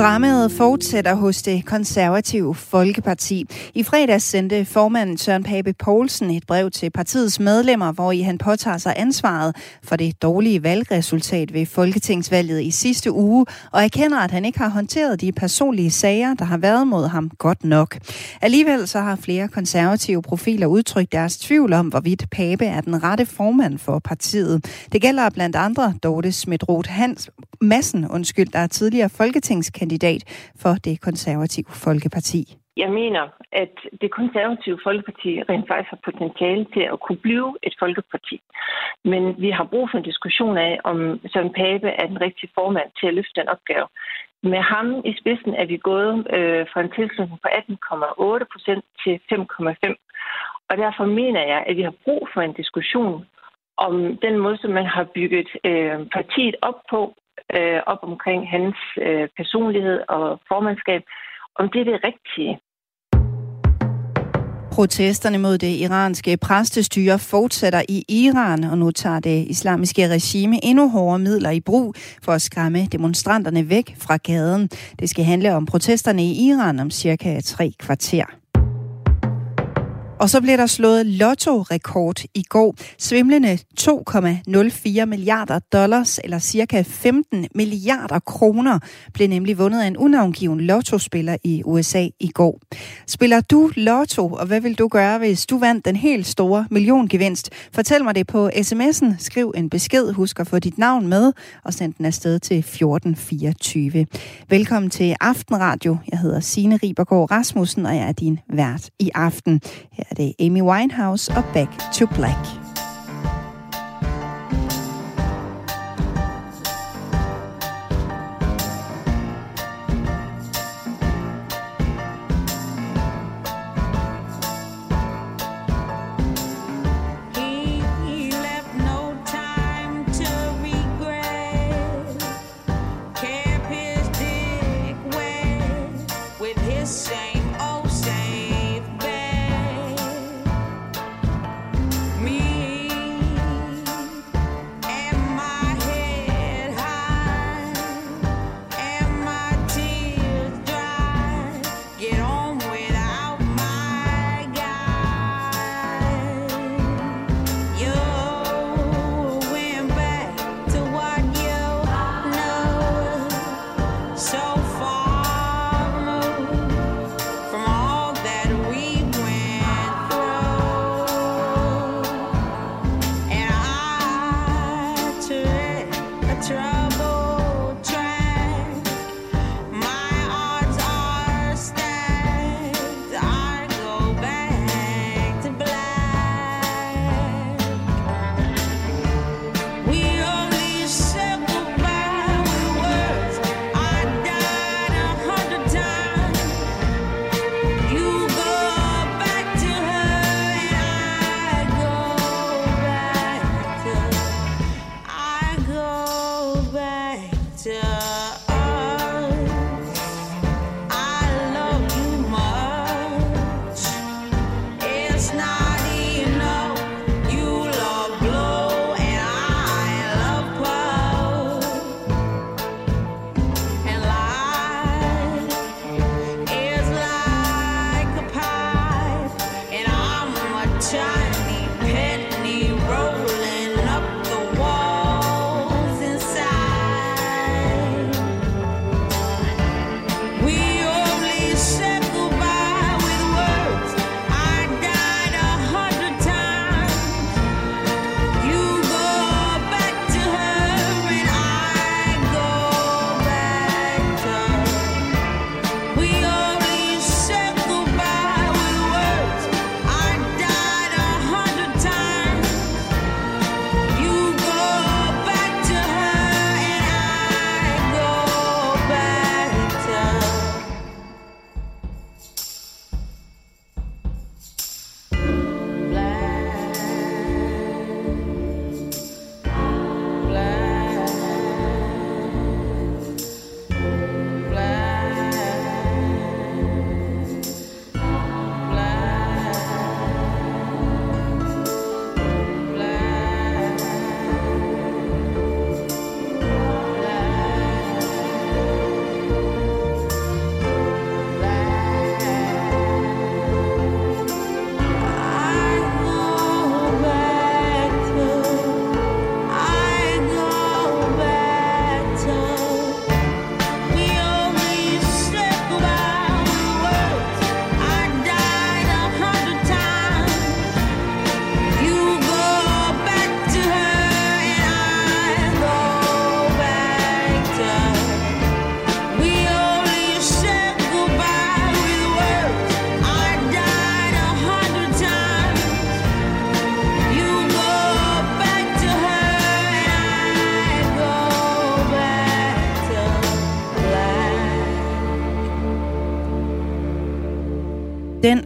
Dramaet fortsætter hos det konservative Folkeparti. I fredags sendte formanden Søren Pape Poulsen et brev til partiets medlemmer, hvor i han påtager sig ansvaret for det dårlige valgresultat ved Folketingsvalget i sidste uge, og erkender, at han ikke har håndteret de personlige sager, der har været mod ham godt nok. Alligevel så har flere konservative profiler udtrykt deres tvivl om, hvorvidt Pape er den rette formand for partiet. Det gælder blandt andre Dorte Smidroth Hans Massen, undskyld, der er tidligere folketingskandidat kandidat for det konservative Folkeparti. Jeg mener, at det konservative Folkeparti rent faktisk har potentiale til at kunne blive et folkeparti. Men vi har brug for en diskussion af, om Søren Pape er den rigtige formand til at løfte den opgave. Med ham i spidsen er vi gået øh, fra en tilslutning på 18,8 procent til 5,5. Og derfor mener jeg, at vi har brug for en diskussion om den måde, som man har bygget øh, partiet op på, øh, op omkring hans øh, personlighed og formandskab, om det er det rigtige. Protesterne mod det iranske præstestyre fortsætter i Iran, og nu tager det islamiske regime endnu hårdere midler i brug for at skræmme demonstranterne væk fra gaden. Det skal handle om protesterne i Iran om cirka tre kvarter. Og så blev der slået lotto-rekord i går. Svimlende 2,04 milliarder dollars, eller cirka 15 milliarder kroner, blev nemlig vundet af en unavngiven lottospiller i USA i går. Spiller du lotto, og hvad vil du gøre, hvis du vandt den helt store milliongevinst? Fortæl mig det på sms'en. Skriv en besked. Husk at få dit navn med, og send den afsted til 1424. Velkommen til Aftenradio. Jeg hedder Signe Ribergaard Rasmussen, og jeg er din vært i aften. Her er det Amy Winehouse og Back to Black. you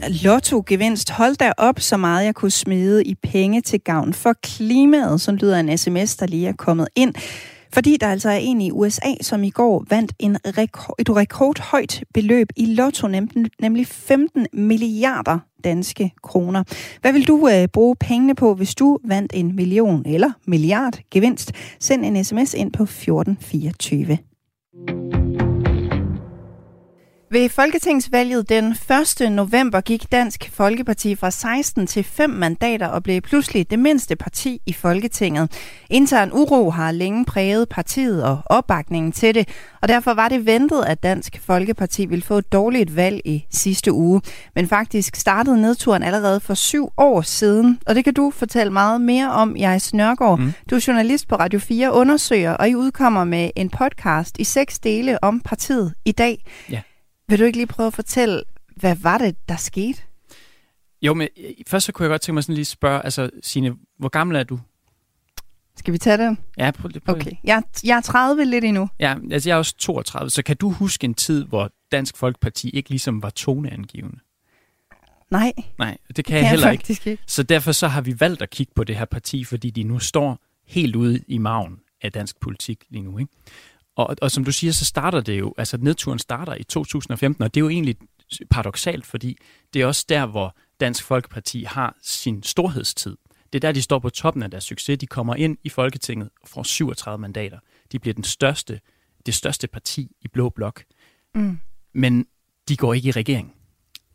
lotto-gevinst, hold da op så meget jeg kunne smide i penge til gavn for klimaet, som lyder en sms, der lige er kommet ind. Fordi der altså er en i USA, som i går vandt en rekord, et rekordhøjt beløb i lotto, nemlig 15 milliarder danske kroner. Hvad vil du øh, bruge pengene på, hvis du vandt en million eller milliard gevinst? Send en sms ind på 1424. Ved Folketingsvalget den 1. november gik Dansk Folkeparti fra 16 til 5 mandater og blev pludselig det mindste parti i Folketinget. Intern uro har længe præget partiet og opbakningen til det, og derfor var det ventet, at Dansk Folkeparti ville få et dårligt valg i sidste uge. Men faktisk startede nedturen allerede for syv år siden, og det kan du fortælle meget mere om, jeg Snørgaard. Mm. Du er journalist på Radio 4, undersøger, og I udkommer med en podcast i seks dele om partiet i dag. Ja. Vil du ikke lige prøve at fortælle, hvad var det, der skete? Jo, men øh, først så kunne jeg godt tænke mig sådan lige spørge, altså Signe, hvor gammel er du? Skal vi tage den? Ja, prøv, prøv. Okay, jeg, jeg er 30 lidt endnu. Ja, altså jeg er også 32, så kan du huske en tid, hvor Dansk Folkeparti ikke ligesom var toneangivende? Nej. Nej, det kan, kan jeg heller jeg ikke. ikke. Så derfor så har vi valgt at kigge på det her parti, fordi de nu står helt ude i maven af dansk politik lige nu. Ikke? Og, og som du siger, så starter det jo, altså nedturen starter i 2015, og det er jo egentlig paradoxalt, fordi det er også der, hvor Dansk Folkeparti har sin storhedstid. Det er der, de står på toppen af deres succes. De kommer ind i Folketinget og får 37 mandater. De bliver den største, det største parti i Blå Blok. Mm. Men de går ikke i regering.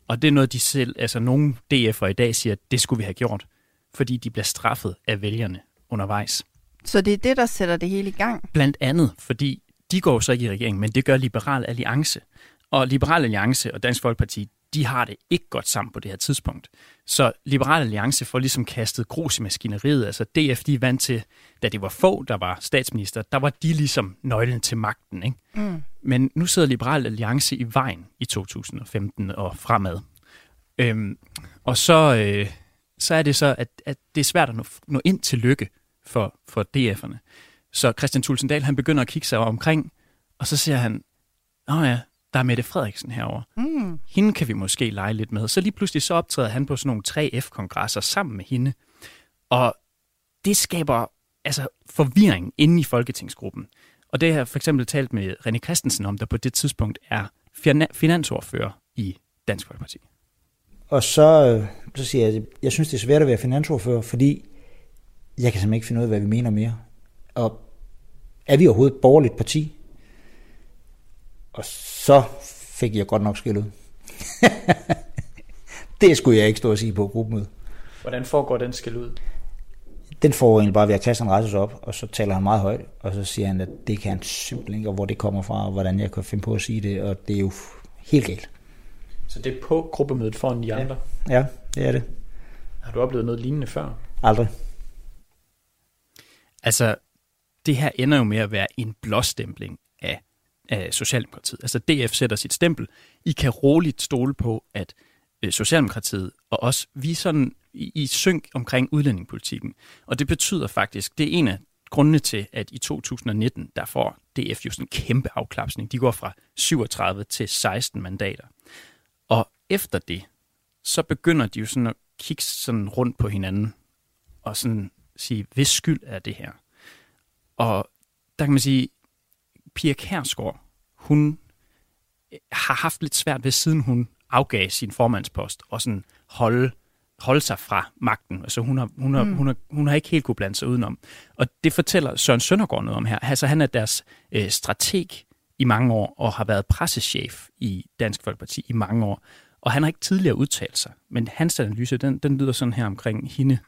Og det er noget, de selv, altså nogle DF'er i dag siger, at det skulle vi have gjort, fordi de bliver straffet af vælgerne undervejs. Så det er det, der sætter det hele i gang? Blandt andet, fordi de går så ikke i regering, men det gør Liberal Alliance. Og Liberal Alliance og Dansk Folkeparti, de har det ikke godt sammen på det her tidspunkt. Så Liberal Alliance får ligesom kastet grus i maskineriet. Altså DF, de er vant til, da det var få, der var statsminister, der var de ligesom nøglen til magten. Ikke? Mm. Men nu sidder Liberal Alliance i vejen i 2015 og fremad. Øhm, og så, øh, så er det så, at, at det er svært at nå, nå ind til lykke for, for DF'erne. Så Christian Tulsendal, han begynder at kigge sig omkring, og så ser han, åh ja, der er Mette Frederiksen herover. Mm. Hende kan vi måske lege lidt med. Så lige pludselig så optræder han på sådan nogle 3F-kongresser sammen med hende. Og det skaber altså forvirring inde i Folketingsgruppen. Og det har jeg for eksempel talt med René Christensen om, der på det tidspunkt er finansordfører i Dansk Folkeparti. Og så, øh, så siger jeg, at jeg synes, det er svært at være finansordfører, fordi jeg kan simpelthen ikke finde ud af, hvad vi mener mere. Og er vi overhovedet et borgerligt parti? Og så fik jeg godt nok skæld ud. det skulle jeg ikke stå og sige på gruppemødet. Hvordan foregår den skæld ud? Den får egentlig bare ved at Christian rejser sig op, og så taler han meget højt, og så siger han, at det kan han simpelthen ikke, og hvor det kommer fra, og hvordan jeg kan finde på at sige det, og det er jo helt galt. Så det er på gruppemødet foran de andre? Ja, ja det er det. Har du oplevet noget lignende før? Aldrig. Altså, det her ender jo med at være en blåstempling af, af Socialdemokratiet. Altså DF sætter sit stempel. I kan roligt stole på, at øh, Socialdemokratiet og os, vi er sådan i, i synk omkring udlændingepolitikken. Og det betyder faktisk, det er en af grundene til, at i 2019, der får DF jo sådan en kæmpe afklapsning. De går fra 37 til 16 mandater. Og efter det, så begynder de jo sådan at kigge sådan rundt på hinanden og sådan sige, hvis skyld er det her? Og der kan man sige, Pia Kærsgaard, hun har haft lidt svært ved, siden hun afgav sin formandspost, og sådan holde, holde sig fra magten. Altså hun har, hun, har, mm. hun, har, hun har ikke helt kunne blande sig udenom. Og det fortæller Søren Søndergaard noget om her. Altså han er deres øh, strateg i mange år, og har været pressechef i Dansk Folkeparti i mange år. Og han har ikke tidligere udtalt sig, men hans analyse, den, den lyder sådan her omkring hende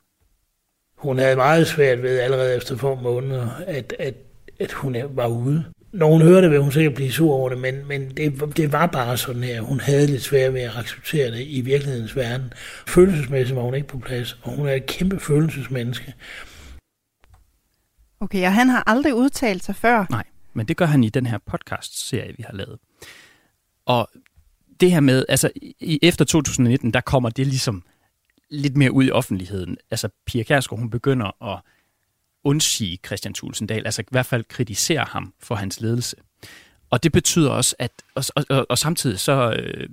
hun havde meget svært ved allerede efter få måneder, at, at, at hun var ude. Når hun hørte det, ville hun sikkert blive sur over det, men, men det, det var bare sådan her. Hun havde lidt svært ved at acceptere det i virkelighedens verden. Følelsesmæssigt var hun ikke på plads, og hun er et kæmpe følelsesmenneske. Okay, og han har aldrig udtalt sig før? Nej, men det gør han i den her podcast-serie, vi har lavet. Og det her med, altså i, efter 2019, der kommer det ligesom lidt mere ud i offentligheden. Altså, Pia Kjærsgaard, hun begynder at undsige Christian Tulsendal, altså i hvert fald kritisere ham for hans ledelse. Og det betyder også, at og, og, og, samtidig så, øh,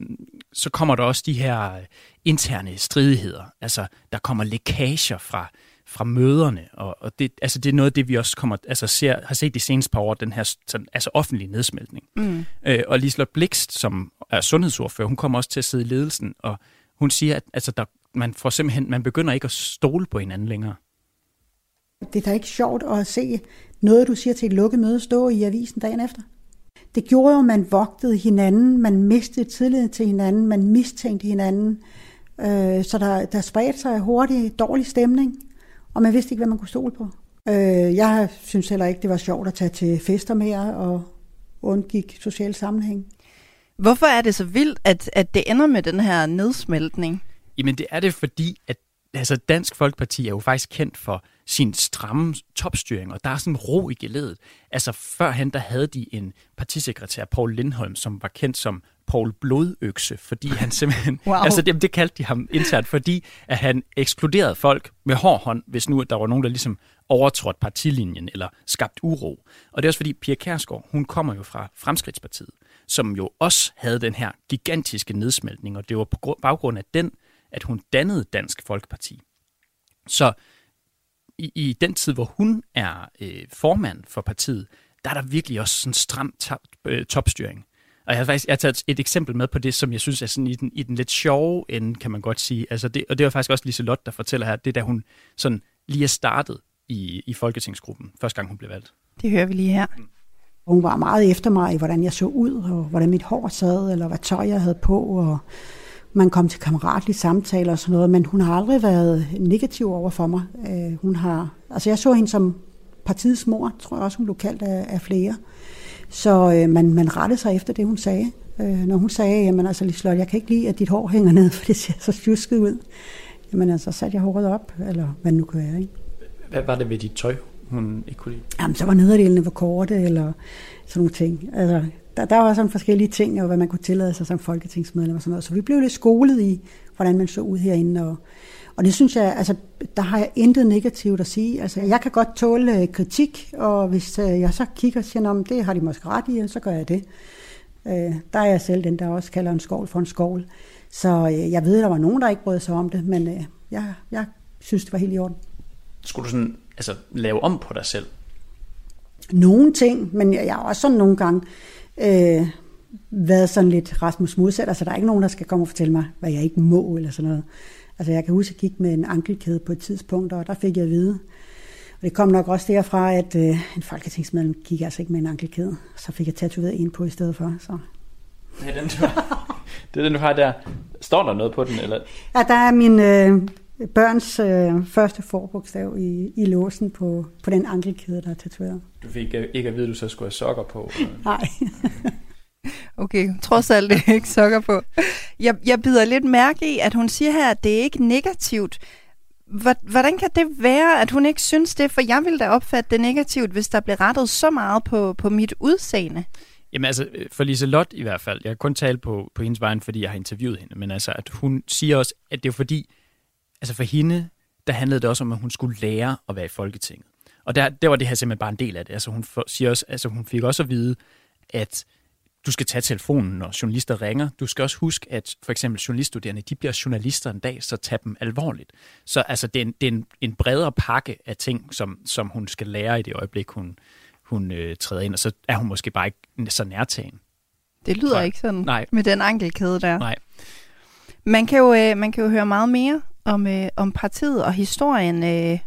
så kommer der også de her interne stridigheder. Altså, der kommer lækager fra, fra møderne, og, og det, altså, det er noget af det, vi også kommer, altså, ser, har set de seneste par år, den her sådan, altså, offentlige nedsmeltning. Mm. Øh, og Liselotte Blikst, som er sundhedsordfører, hun kommer også til at sidde i ledelsen, og hun siger, at altså, der, man får simpelthen, man begynder ikke at stole på hinanden længere. Det er da ikke sjovt at se noget, du siger til et lukket møde, stå i avisen dagen efter. Det gjorde jo, at man vogtede hinanden, man mistede tillid til hinanden, man mistænkte hinanden. Øh, så der, der spredte sig hurtigt dårlig stemning, og man vidste ikke, hvad man kunne stole på. Øh, jeg synes heller ikke, det var sjovt at tage til fester mere og undgik social sammenhæng. Hvorfor er det så vildt, at, at det ender med den her nedsmeltning? Jamen det er det, fordi at altså Dansk Folkeparti er jo faktisk kendt for sin stramme topstyring, og der er sådan ro i geledet. Altså førhen, der havde de en partisekretær, Paul Lindholm, som var kendt som Paul Blodøkse, fordi han simpelthen... wow. Altså det, det kaldte de ham internt, fordi at han ekskluderede folk med hård hånd, hvis nu der var nogen, der ligesom overtrådte partilinjen eller skabt uro. Og det er også fordi Pia Kærsgaard, hun kommer jo fra Fremskridtspartiet, som jo også havde den her gigantiske nedsmeltning, og det var på baggrund af den, at hun dannede Dansk Folkeparti. Så i, i den tid, hvor hun er øh, formand for partiet, der er der virkelig også sådan stram top, øh, topstyring. Og jeg har faktisk jeg har taget et eksempel med på det, som jeg synes er sådan i den, i den lidt sjove ende, kan man godt sige. Altså det, og det var faktisk også Liselot der fortæller her, det der hun sådan lige er startet i, i Folketingsgruppen, første gang hun blev valgt. Det hører vi lige her. Hun var meget efter mig i, hvordan jeg så ud, og hvordan mit hår sad, eller hvad tøj jeg havde på, og man kom til kammeratlige samtaler og sådan noget, men hun har aldrig været negativ over for mig. Øh, hun har, altså jeg så hende som partiets mor, tror jeg også, hun blev kaldt af, af flere. Så øh, man, man rettede sig efter det, hun sagde. Øh, når hun sagde, jamen altså Lislot, jeg kan ikke lide, at dit hår hænger ned, for det ser så sjusket ud. Jamen altså, satte jeg håret op, eller hvad det nu kan være. Ikke? Hvad var det ved dit tøj, hun ikke kunne lide? Jamen, så var nederdelene for korte, eller sådan nogle ting. Altså, der, der var sådan forskellige ting, og hvad man kunne tillade sig som folketingsmedlem og sådan noget. Så vi blev lidt skolet i, hvordan man så ud herinde. Og, og det synes jeg, altså, der har jeg intet negativt at sige. Altså, jeg kan godt tåle øh, kritik, og hvis øh, jeg så kigger og siger, om det har de måske ret i, så gør jeg det. Øh, der er jeg selv den, der også kalder en skål for en skål. Så jeg ved, der var nogen, der ikke brød sig om det, men jeg, jeg synes, det var helt i orden. Skulle du sådan altså, lave om på dig selv? Nogle ting, men jeg, jeg er også sådan nogle gange, øh, været sådan lidt Rasmus modsat. Altså, der er ikke nogen, der skal komme og fortælle mig, hvad jeg ikke må, eller sådan noget. Altså, jeg kan huske, at jeg gik med en ankelkæde på et tidspunkt, og der fik jeg at vide. Og det kom nok også derfra, at øh, en folketingsmedlem gik altså ikke med en ankelkæde. Så fik jeg tatoveret en på i stedet for. Så. Det er den, du har, det er den, du har der. Står der noget på den? Eller? Ja, der er min øh, børns øh, første forbogstav i, i låsen på, på den ankelkæde, der er tatoveret. Du fik ikke at vide, at du så skulle have sokker på? Nej. okay, trods alt det ikke sokker på. Jeg, jeg bider lidt mærke i, at hun siger her, at det er ikke negativt. Hvordan kan det være, at hun ikke synes det? For jeg ville da opfatte det negativt, hvis der blev rettet så meget på, på mit udseende. Jamen altså, for Lise i hvert fald, jeg kan kun tale på, på hendes vejen, fordi jeg har interviewet hende, men altså, at hun siger også, at det er fordi, altså for hende, der handlede det også om, at hun skulle lære at være i Folketinget. Og der, der var det her simpelthen bare en del af det. Altså hun, for, siger også, altså hun fik også at vide, at du skal tage telefonen, når journalister ringer. Du skal også huske, at for eksempel journaliststuderende, de bliver journalister en dag, så tag dem alvorligt. Så altså, det er en, det er en, en bredere pakke af ting, som, som hun skal lære i det øjeblik, hun, hun øh, træder ind, og så er hun måske bare ikke så nærtagen. Det lyder Nej. ikke sådan Nej. med den ankelkæde der. Nej. Man kan jo, øh, man kan jo høre meget mere om, øh, om partiet og historien, øh,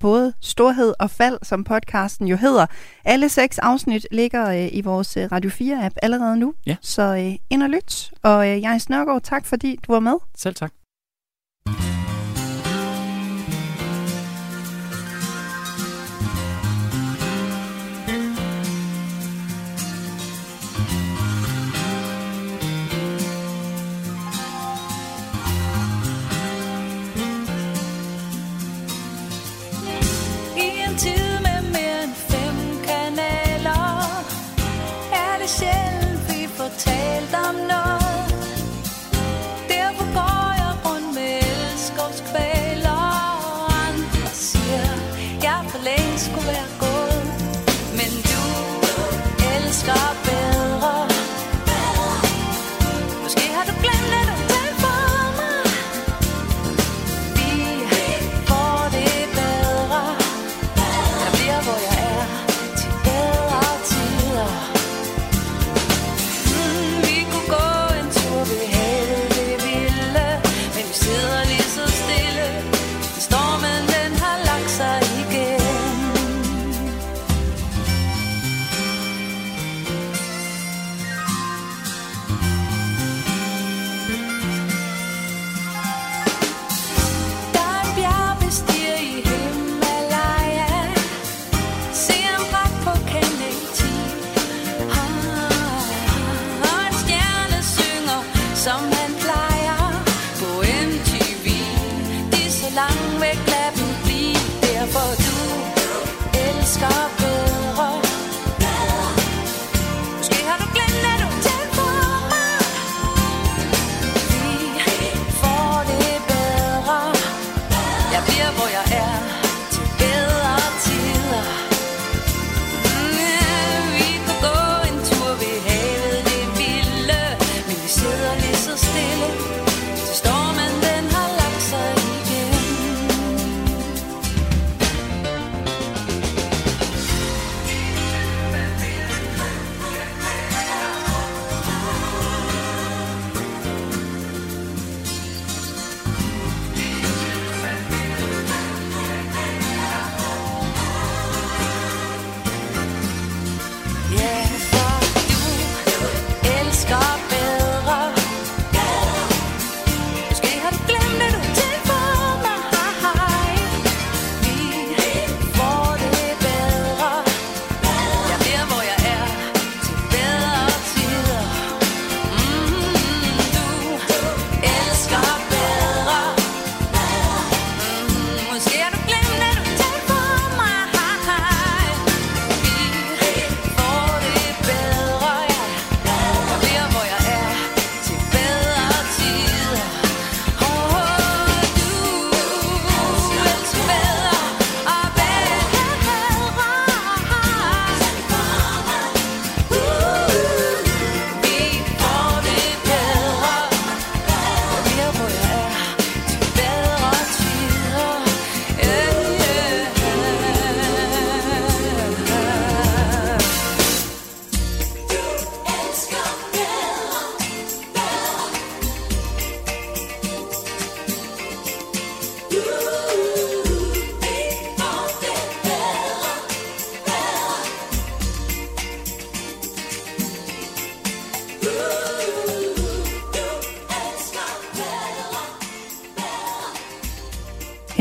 både storhed og fald, som podcasten jo hedder. Alle seks afsnit ligger øh, i vores øh, Radio 4-app allerede nu, ja. så øh, ind og lyt. Og øh, jeg Snørgaard, tak fordi du var med. Selv tak. Skulle være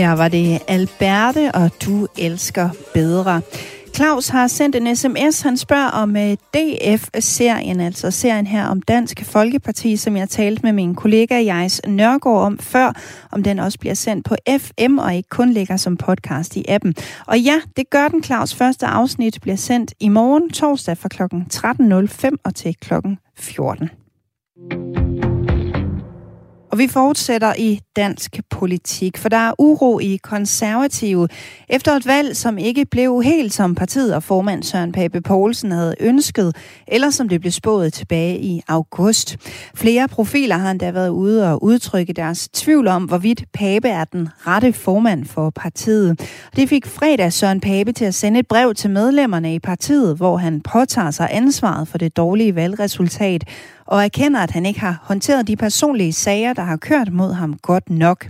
Her var det Alberte, og du elsker bedre. Claus har sendt en sms. Han spørger om øh, DF-serien, altså serien her om Dansk Folkeparti, som jeg talte med min kollega Jais Nørgaard om før, om den også bliver sendt på FM og ikke kun ligger som podcast i appen. Og ja, det gør den, Claus. Første afsnit bliver sendt i morgen, torsdag fra kl. 13.05 og til kl. 14. Og vi fortsætter i dansk politik, for der er uro i konservative efter et valg, som ikke blev helt som partiet og formand Søren Pape Poulsen havde ønsket, eller som det blev spået tilbage i august. Flere profiler har endda været ude og udtrykke deres tvivl om, hvorvidt Pape er den rette formand for partiet. Det fik fredag Søren Pape til at sende et brev til medlemmerne i partiet, hvor han påtager sig ansvaret for det dårlige valgresultat, og erkender, at han ikke har håndteret de personlige sager, der har kørt mod ham godt nok.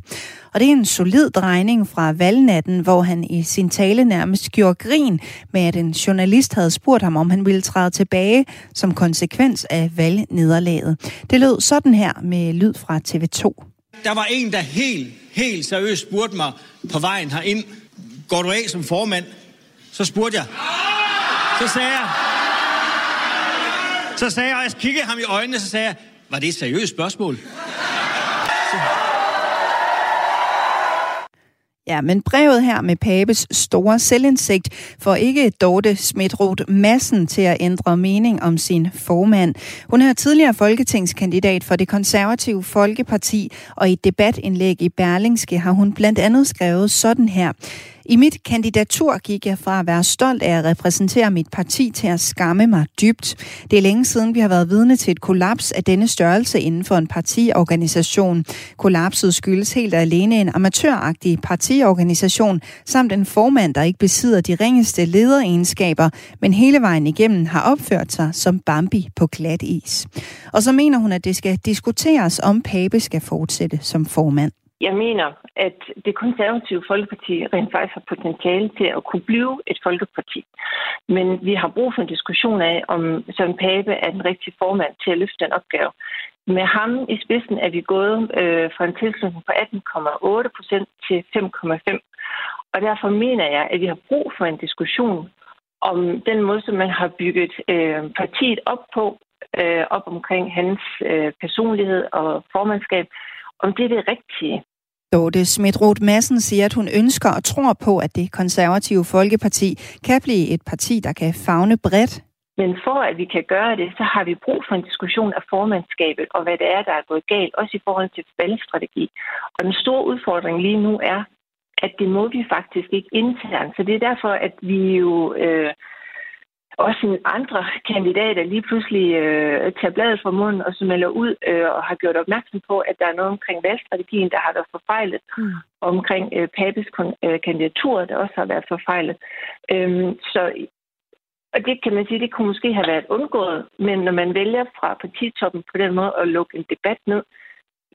Og det er en solid drejning fra valgnatten, hvor han i sin tale nærmest gjorde grin med, at en journalist havde spurgt ham, om han ville træde tilbage som konsekvens af valgnederlaget. Det lød sådan her med lyd fra TV2. Der var en, der helt, helt seriøst spurgte mig på vejen herind, går du af som formand? Så spurgte jeg. Så sagde jeg, så sagde jeg, og jeg kiggede ham i øjnene, så sagde jeg, var det et seriøst spørgsmål? Ja, men brevet her med Pabes store selvindsigt får ikke Dorte Smidroth massen til at ændre mening om sin formand. Hun er tidligere folketingskandidat for det konservative Folkeparti, og i et debatindlæg i Berlingske har hun blandt andet skrevet sådan her. I mit kandidatur gik jeg fra at være stolt af at repræsentere mit parti til at skamme mig dybt. Det er længe siden, vi har været vidne til et kollaps af denne størrelse inden for en partiorganisation. Kollapset skyldes helt alene en amatøragtig partiorganisation, samt en formand, der ikke besidder de ringeste lederegenskaber, men hele vejen igennem har opført sig som Bambi på glat is. Og så mener hun, at det skal diskuteres, om Pape skal fortsætte som formand. Jeg mener, at det konservative folkeparti rent faktisk har potentiale til at kunne blive et folkeparti. Men vi har brug for en diskussion af, om Søren Pape er den rigtige formand til at løfte den opgave. Med ham i spidsen er vi gået øh, fra en tilslutning på 18,8 procent til 5,5. Og derfor mener jeg, at vi har brug for en diskussion om den måde, som man har bygget øh, partiet op på, øh, op omkring hans øh, personlighed og formandskab, om det er det rigtige. Dorte Smidroth Madsen siger, at hun ønsker og tror på, at det konservative Folkeparti kan blive et parti, der kan fagne bredt. Men for at vi kan gøre det, så har vi brug for en diskussion af formandskabet og hvad det er, der er gået galt, også i forhold til valgstrategi. Og den store udfordring lige nu er, at det må vi faktisk ikke internt. Så det er derfor, at vi jo øh, også andre kandidater lige pludselig øh, tager bladet fra munden og så melder ud øh, og har gjort opmærksom på, at der er noget omkring valgstrategien, der har været forfejlet, mm. omkring øh, Papes øh, kandidatur, der også har været forfejlet. Øhm, så og det kan man sige, det kunne måske have været undgået, men når man vælger fra partitoppen på den måde at lukke en debat ned,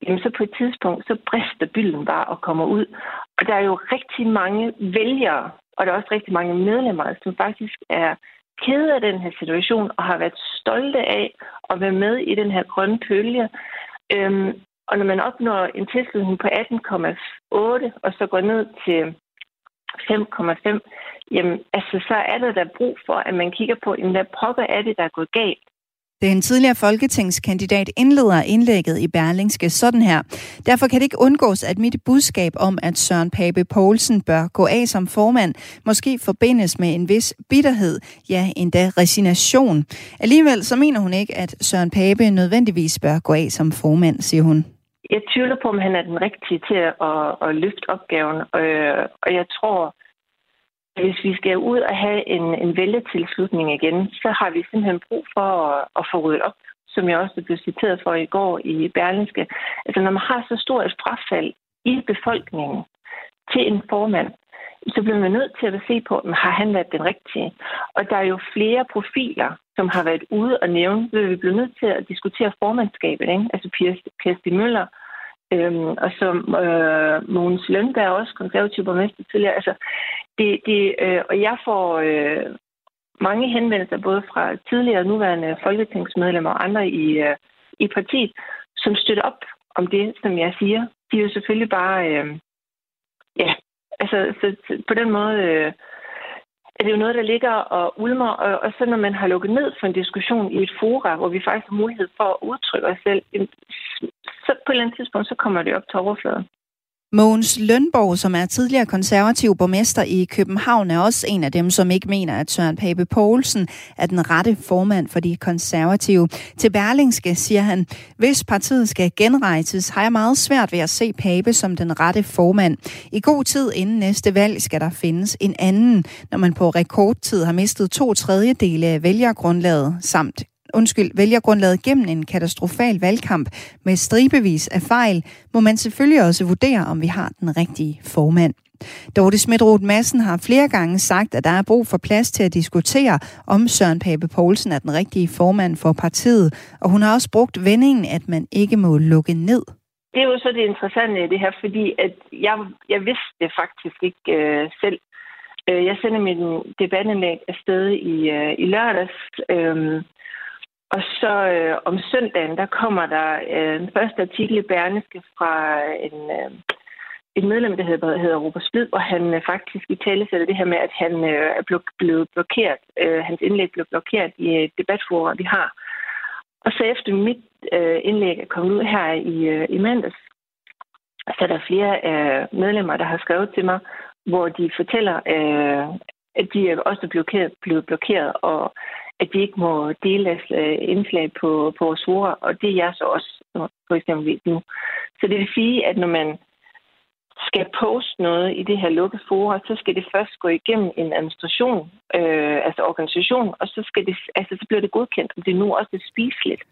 jamen så på et tidspunkt, så brister bylden bare og kommer ud. Og der er jo rigtig mange vælgere, og der er også rigtig mange medlemmer, som faktisk er kede af den her situation og har været stolte af at være med i den her grønne pølge. Øhm, og når man opnår en tilslutning på 18,8 og så går ned til 5,5, jamen altså så er der da brug for, at man kigger på, jamen hvad pokker er det, der er gået galt? Den tidligere folketingskandidat indleder indlægget i Berlingske sådan her. Derfor kan det ikke undgås, at mit budskab om, at Søren Pape Poulsen bør gå af som formand, måske forbindes med en vis bitterhed, ja endda resignation. Alligevel så mener hun ikke, at Søren Pape nødvendigvis bør gå af som formand, siger hun. Jeg tvivler på, om han er den rigtige til at, at løfte opgaven, øh, og jeg tror, hvis vi skal ud og have en, en vælgetilslutning igen, så har vi simpelthen brug for at, at få ryddet op, som jeg også blev citeret for i går i Berlinske. Altså når man har så stort et frafald i befolkningen til en formand, så bliver man nødt til at se på, om har han været den rigtige. Og der er jo flere profiler, som har været ude og nævne, så vi bliver nødt til at diskutere formandskabet. Ikke? Altså Per Stig Møller, øhm, og som øh, Mogens Lønberg, også konservativ borgmester tidligere. Altså, det, det, øh, og jeg får øh, mange henvendelser, både fra tidligere og nuværende folketingsmedlemmer og andre i, øh, i partiet, som støtter op om det, som jeg siger. De er jo selvfølgelig bare øh, ja, altså så, så på den måde øh, er det jo noget, der ligger og ulmer, og, og så når man har lukket ned for en diskussion i et fora, hvor vi faktisk har mulighed for at udtrykke os selv, så på et eller andet tidspunkt, så kommer det op til overfladen. Mogens Lønborg, som er tidligere konservativ borgmester i København, er også en af dem, som ikke mener, at Søren Pape Poulsen er den rette formand for de konservative. Til Berlingske siger han, hvis partiet skal genrejses, har jeg meget svært ved at se Pape som den rette formand. I god tid inden næste valg skal der findes en anden, når man på rekordtid har mistet to tredjedele af vælgergrundlaget samt undskyld, vælgergrundlaget gennem en katastrofal valgkamp med stribevis af fejl, må man selvfølgelig også vurdere, om vi har den rigtige formand. Dorte Smidroth Madsen har flere gange sagt, at der er brug for plads til at diskutere, om Søren Pape Poulsen er den rigtige formand for partiet, og hun har også brugt vendingen, at man ikke må lukke ned. Det er jo så det interessante i det her, fordi at jeg, jeg vidste det faktisk ikke øh, selv. Øh, jeg sendte min debatindlæg afsted i, øh, i lørdags, øh, og så øh, om søndagen, der kommer der øh, en første artikel i Berneske fra en, øh, et medlem, der hedder, hedder Robert Splid, hvor han øh, faktisk i tale sætter det her med, at han øh, er blevet blokeret. Øh, hans indlæg blev blokeret i et debatforum, vi har. Og så efter mit øh, indlæg er kommet ud her i, øh, i mandags, så er der flere øh, medlemmer, der har skrevet til mig, hvor de fortæller, øh, at de er også blokeret, blevet blokeret, og at vi ikke må dele øh, indslag på, på vores fora, og det er jeg så også for eksempel nu. Så det vil sige, at når man skal poste noget i det her lukkede forer, så skal det først gå igennem en administration, øh, altså organisation, og så, skal det, altså, så bliver det godkendt, om det nu også er spiseligt.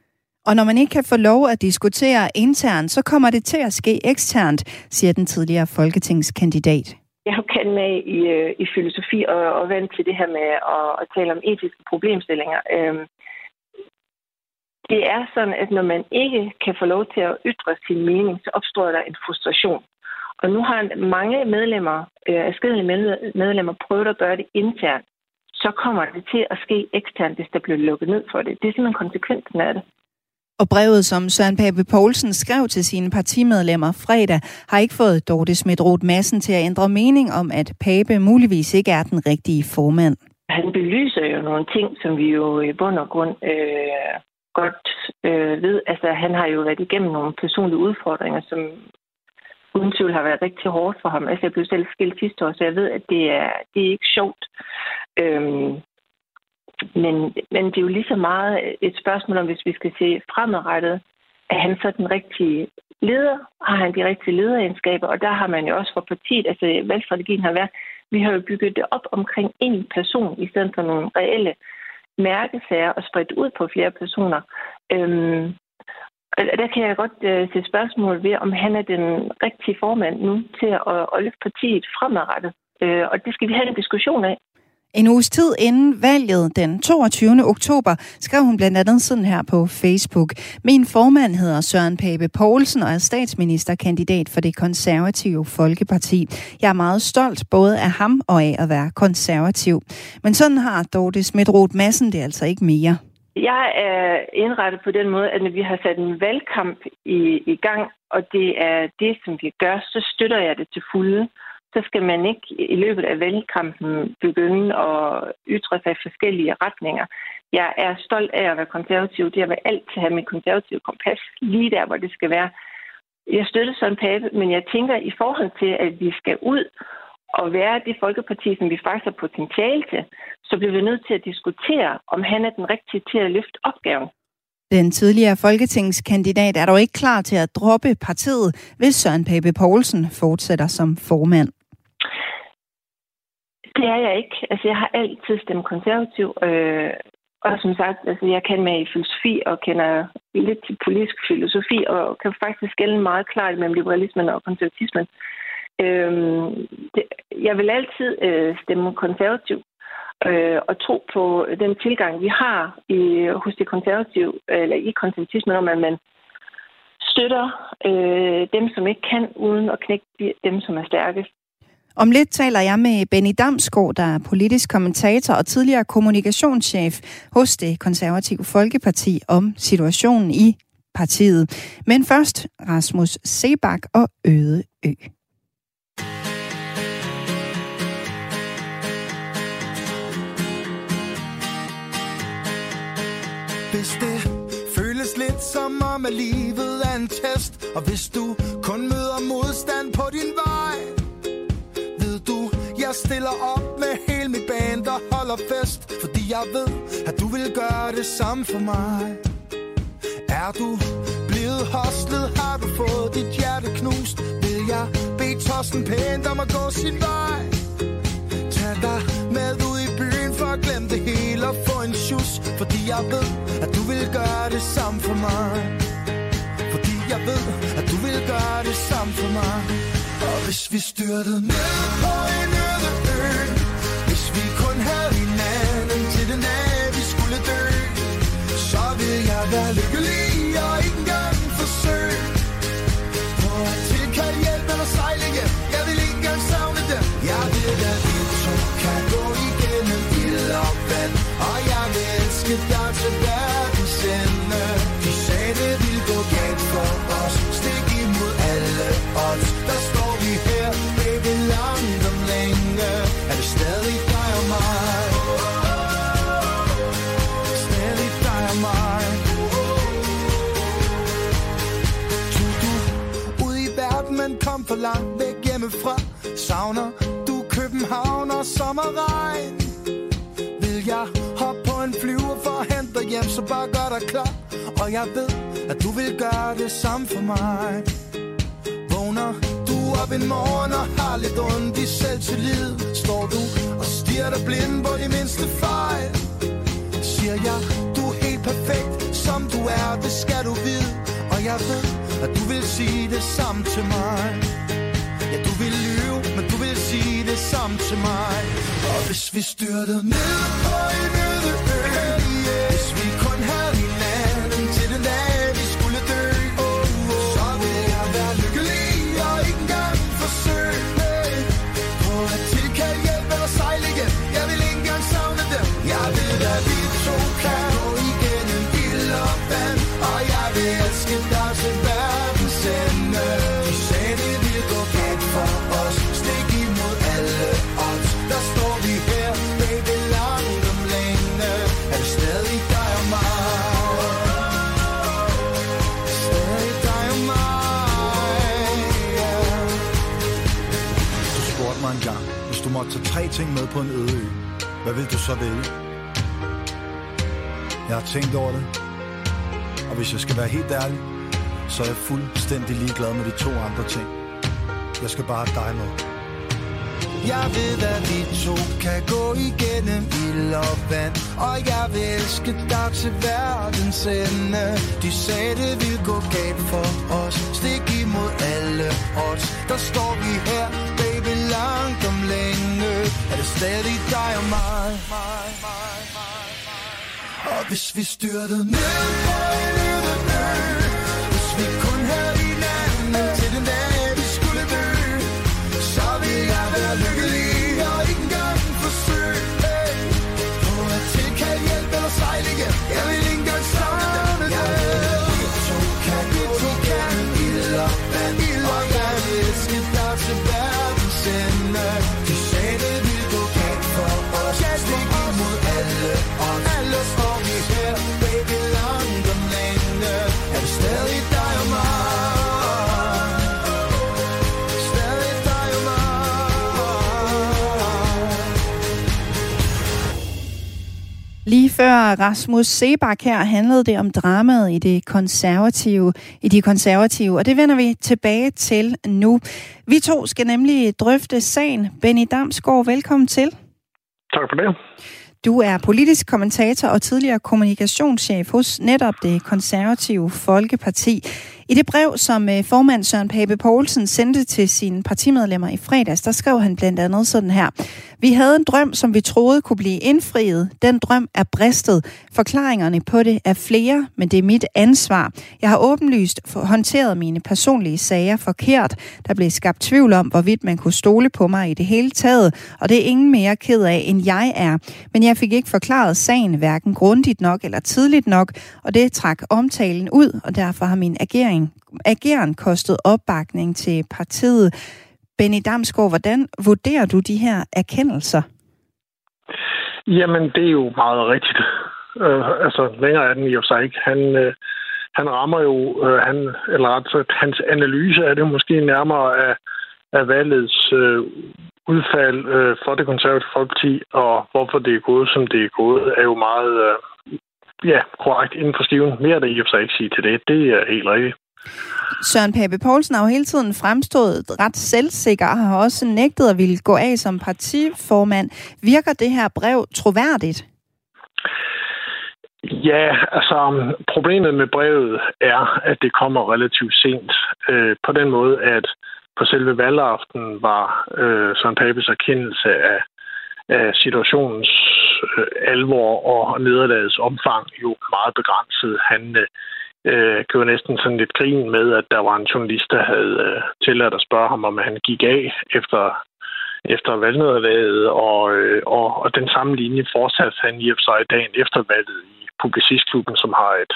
Og når man ikke kan få lov at diskutere internt, så kommer det til at ske eksternt, siger den tidligere folketingskandidat. Jeg har kendt med i, øh, i filosofi og, og vant til det her med at, at tale om etiske problemstillinger. Øhm, det er sådan, at når man ikke kan få lov til at ytre sin mening, så opstår der en frustration. Og nu har mange medlemmer, øh, afskedelige medlemmer, prøvet at gøre det internt. Så kommer det til at ske eksternt, hvis der bliver lukket ned for det. Det er simpelthen konsekvensen af det. Og brevet, som Søren Pape Poulsen skrev til sine partimedlemmer fredag, har ikke fået Dorte Smidroth massen til at ændre mening om, at Pape muligvis ikke er den rigtige formand. Han belyser jo nogle ting, som vi jo i bund og grund øh, godt øh, ved. Altså, han har jo været igennem nogle personlige udfordringer, som uden tvivl har været rigtig hårdt for ham. Altså, jeg blev selv skilt sidste år, så jeg ved, at det er, det er ikke sjovt. Øhm, men, men det er jo lige så meget et spørgsmål om, hvis vi skal se fremadrettet, er han så den rigtige leder? Har han de rigtige lederegenskaber? Og der har man jo også for partiet, altså valgstrategien har været, vi har jo bygget det op omkring en person, i stedet for nogle reelle mærkesager og spredt ud på flere personer. Øhm, og der kan jeg godt øh, se spørgsmål ved, om han er den rigtige formand nu til at, at løfte partiet fremadrettet. Øh, og det skal vi have en diskussion af. En uges tid inden valget den 22. oktober skrev hun blandt andet sådan her på Facebook. Min formand hedder Søren Pape Poulsen og er statsministerkandidat for det konservative Folkeparti. Jeg er meget stolt både af ham og af at være konservativ. Men sådan har Dorte Smidroth Madsen det altså ikke mere. Jeg er indrettet på den måde, at når vi har sat en valgkamp i, i gang, og det er det, som vi gør, så støtter jeg det til fulde så skal man ikke i løbet af valgkampen begynde at ytre sig i forskellige retninger. Jeg er stolt af at være konservativ. Det vil altid have mit konservative kompas lige der, hvor det skal være. Jeg støtter sådan Pape, men jeg tænker i forhold til, at vi skal ud og være det folkeparti, som vi faktisk har potentiale til, så bliver vi nødt til at diskutere, om han er den rigtige til at løfte opgaven. Den tidligere folketingskandidat er dog ikke klar til at droppe partiet, hvis Søren Pape Poulsen fortsætter som formand. Det er jeg ikke. Altså, jeg har altid stemt konservativ. Øh, og som sagt, altså, jeg kan med i filosofi og kender lidt til politisk filosofi, og kan faktisk skælde meget klart mellem liberalismen og konservatismen. Øh, det, jeg vil altid øh, stemme konservativ øh, og tro på den tilgang, vi har i, hos det konservative, eller i konservatismen, om at man støtter øh, dem, som ikke kan, uden at knække dem, som er stærkest. Om lidt taler jeg med Benny Damsgaard, der er politisk kommentator og tidligere kommunikationschef hos det konservative Folkeparti om situationen i partiet. Men først Rasmus Sebak og Øde Ø. Hvis det føles lidt som om, at livet er en test, og hvis du kun møder modstand på din vej, jeg stiller op med hele mit band og holder fest Fordi jeg ved, at du vil gøre det samme for mig. Er du blevet hostlet, har du fået dit hjerte knust? Vil jeg bede tossen pænt om at gå sin vej? Tag dig med ud i byen for at glemme det hele og få en sjus Fordi jeg ved, at du vil gøre det samme for mig. Fordi jeg ved, at du vil gøre det samme for mig. Og hvis vi styrtede ned på en øde ø Hvis vi kun havde hinanden til den dag, vi skulle dø Så vil jeg være lykkelig og ikke engang forsøge. På at tilkalde hjælp eller sejle hjem Jeg vil ikke engang savne dem. Jeg ved, at vi to kan gå igennem ild og vand Og jeg vil elske dig kom for langt væk hjemmefra. Savner du København og sommerregn? Vil jeg hoppe på en flyver for at hente dig hjem Så bare gør dig klar. Og jeg ved, at du vil gøre det samme for mig. Vågner du op en morgen og har lidt ondt i selvtillid? Står du og stiger dig blind på de mindste fejl? Siger jeg, du er helt perfekt som du er, det skal du vide. Og jeg ved, at du vil sige det samme til mig. Ja, du vil lyve, men du vil sige det samme til mig. Og hvis vi styrtede ned på en øde ø hvis tage tre ting med på en øde ø, hvad vil du så vælge? Jeg har tænkt over det, og hvis jeg skal være helt ærlig, så er jeg fuldstændig ligeglad med de to andre ting. Jeg skal bare have dig med. Jeg ved, at vi to kan gå igennem ild og vand. Og jeg vil elske dig til verdens ende. De sagde, det ville gå galt for os. Stik imod alle odds. Der står vi her, baby, langt om længe Er det stadig dig og mig? Og hvis vi styrtede ned på før Rasmus Sebak her handlede det om dramaet i det konservative, i de konservative, og det vender vi tilbage til nu. Vi to skal nemlig drøfte sagen. Benny Damsgaard, velkommen til. Tak for det. Du er politisk kommentator og tidligere kommunikationschef hos netop det konservative Folkeparti. I det brev, som øh, formand Søren Pape Poulsen sendte til sine partimedlemmer i fredags, der skrev han blandt andet sådan her. Vi havde en drøm, som vi troede kunne blive indfriet. Den drøm er bristet. Forklaringerne på det er flere, men det er mit ansvar. Jeg har åbenlyst håndteret mine personlige sager forkert. Der blev skabt tvivl om, hvorvidt man kunne stole på mig i det hele taget, og det er ingen mere ked af, end jeg er. Men jeg fik ikke forklaret sagen hverken grundigt nok eller tidligt nok, og det trak omtalen ud, og derfor har min agering, ageren kostet opbakning til partiet. Benny Damsgaard, hvordan vurderer du de her erkendelser? Jamen, det er jo meget rigtigt. Øh, altså, længere er den jo sig ikke. Han, øh, han rammer jo, øh, han, eller ret sagt, hans analyse er det måske nærmere af, af valgets øh, udfald øh, for det konservative folkeparti, og hvorfor det er gået, som det er gået, er jo meget øh, ja, korrekt inden for skiven. Mere er der i og for sig ikke sige til det. Det er helt rigtigt. Søren Pape Poulsen har jo hele tiden fremstået ret selvsikker og har også nægtet at ville gå af som partiformand. Virker det her brev troværdigt? Ja, altså problemet med brevet er, at det kommer relativt sent. Øh, på den måde, at på selve valgaften var øh, Søren Papes erkendelse af, af situationens øh, alvor og nederlagets omfang jo meget begrænset. Han øh, øh, gjorde næsten sådan lidt grin med, at der var en journalist, der havde øh, tilladt at spørge ham, om han gik af efter, efter valgnederlaget, og, øh, og, og den samme linje fortsatte han i og for sig dagen efter valget i Publicistklubben, som har et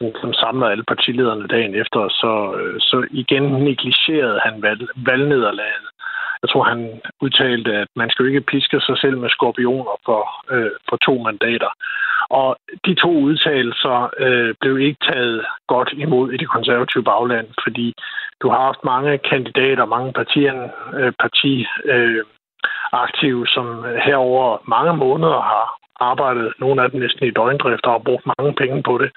som, som samler alle partilederne dagen efter, så, øh, så igen negligerede han valg, valgnederlaget. Jeg tror, han udtalte, at man skal jo ikke piske sig selv med skorpioner for, øh, for to mandater. Og de to udtalelser øh, blev ikke taget godt imod i det konservative bagland, fordi du har haft mange kandidater, mange partier, øh, parti, øh, aktive, som herover mange måneder har arbejdet, nogle af dem næsten i døgndrift, og har brugt mange penge på det.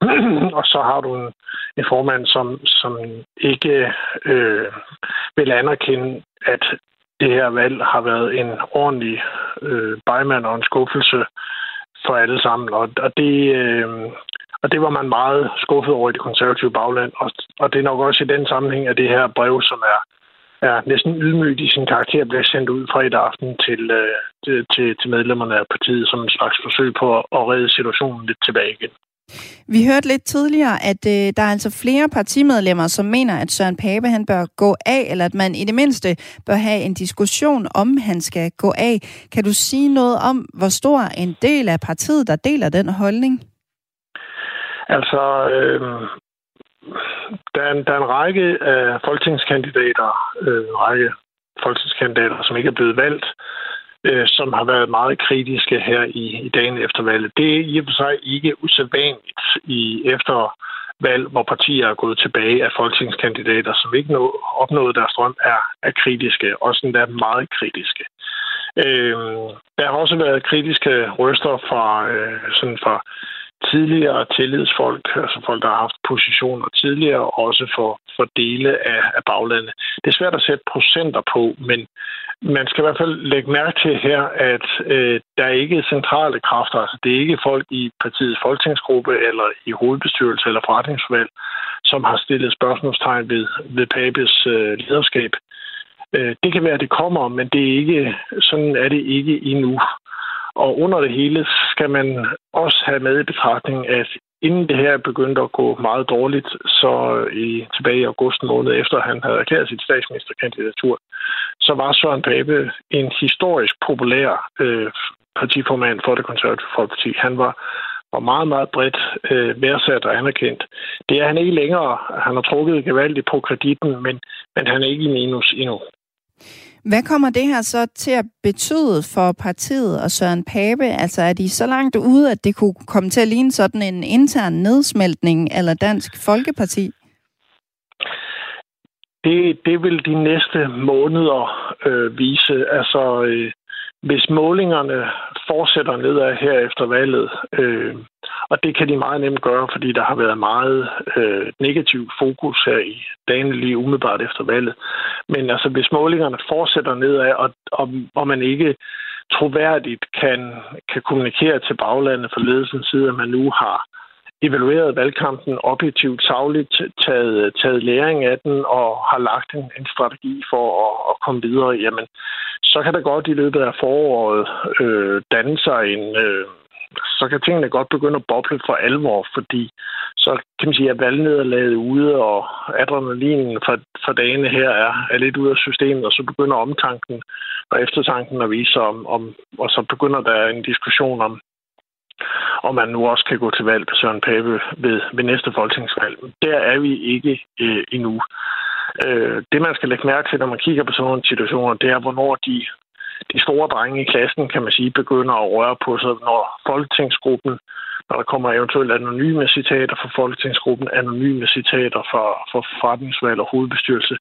og så har du en, en formand, som, som ikke øh, vil anerkende, at det her valg har været en ordentlig øh, bejmand og en skuffelse for alle sammen. Og, og det... Øh, og det var man meget skuffet over i det konservative bagland. Og, og det er nok også i den sammenhæng, at det her brev, som er, er næsten ydmygt i sin karakter, bliver sendt ud fredag aften til, øh, til, til medlemmerne af partiet som en slags forsøg på at redde situationen lidt tilbage igen. Vi hørte lidt tidligere, at øh, der er altså flere partimedlemmer, som mener, at Søren Pape han bør gå af, eller at man i det mindste bør have en diskussion om, han skal gå af. Kan du sige noget om, hvor stor en del af partiet, der deler den holdning? Altså, øh, der, er en, der er en række af folketingskandidater, øh, række folketingskandidater, som ikke er blevet valgt, øh, som har været meget kritiske her i, i dagen efter valget. Det er i og for sig ikke usædvanligt i efter valg, hvor partier er gået tilbage af folketingskandidater, som ikke nå, opnåede deres drøm, er, er kritiske, også endda meget kritiske. Øh, der har også været kritiske røster fra, øh, sådan fra tidligere tillidsfolk, altså folk, der har haft positioner tidligere, også for, for dele af, af baglandet. Det er svært at sætte procenter på, men man skal i hvert fald lægge mærke til her, at øh, der er ikke centrale kræfter. Altså, det er ikke folk i partiets folketingsgruppe eller i hovedbestyrelse eller forretningsvalg, som har stillet spørgsmålstegn ved, ved Papes øh, lederskab. Øh, det kan være, at det kommer, men det er ikke, sådan er det ikke endnu. Og under det hele skal man også have med i betragtning, at inden det her begyndte at gå meget dårligt, så i tilbage i august måned efter han havde erklæret sit statsministerkandidatur, så var Søren Pape en historisk populær øh, partiformand for det konservative folkeparti. Han var, var meget, meget bredt øh, værdsat og anerkendt. Det er han ikke længere. Han har trukket gevaldigt på kreditten, men, men han er ikke i minus endnu. Hvad kommer det her så til at betyde for partiet og Søren Pape? Altså er de så langt ude, at det kunne komme til at ligne sådan en intern nedsmeltning eller Dansk Folkeparti? Det, det vil de næste måneder øh, vise. Altså, øh, hvis målingerne fortsætter nedad her efter valget, øh, og det kan de meget nemt gøre, fordi der har været meget øh, negativ fokus her i dagen lige umiddelbart efter valget. Men altså, hvis målingerne fortsætter nedad, og, og, og man ikke troværdigt kan, kan kommunikere til baglandet for ledelsens side, at man nu har evalueret valgkampen objektivt, savligt, taget, taget læring af den og har lagt en, en strategi for at, at komme videre, jamen, så kan der godt i løbet af foråret øh, danne sig en... Øh, så kan tingene godt begynde at boble for alvor, fordi så kan man sige, at valgnederlaget ude, og adrenalinen for, for dagene her er, er lidt ude af systemet, og så begynder omtanken og eftertanken at vise om, om og så begynder der en diskussion om, og man nu også kan gå til valg på Søren Pape ved, ved næste folketingsvalg. Der er vi ikke øh, endnu. Øh, det, man skal lægge mærke til, når man kigger på sådan nogle situationer, det er, hvornår de de store drenge i klassen, kan man sige, begynder at røre på sig, når folketingsgruppen, når der kommer eventuelt anonyme citater fra folketingsgruppen, anonyme citater fra, fra forretningsvalg og hovedbestyrelse,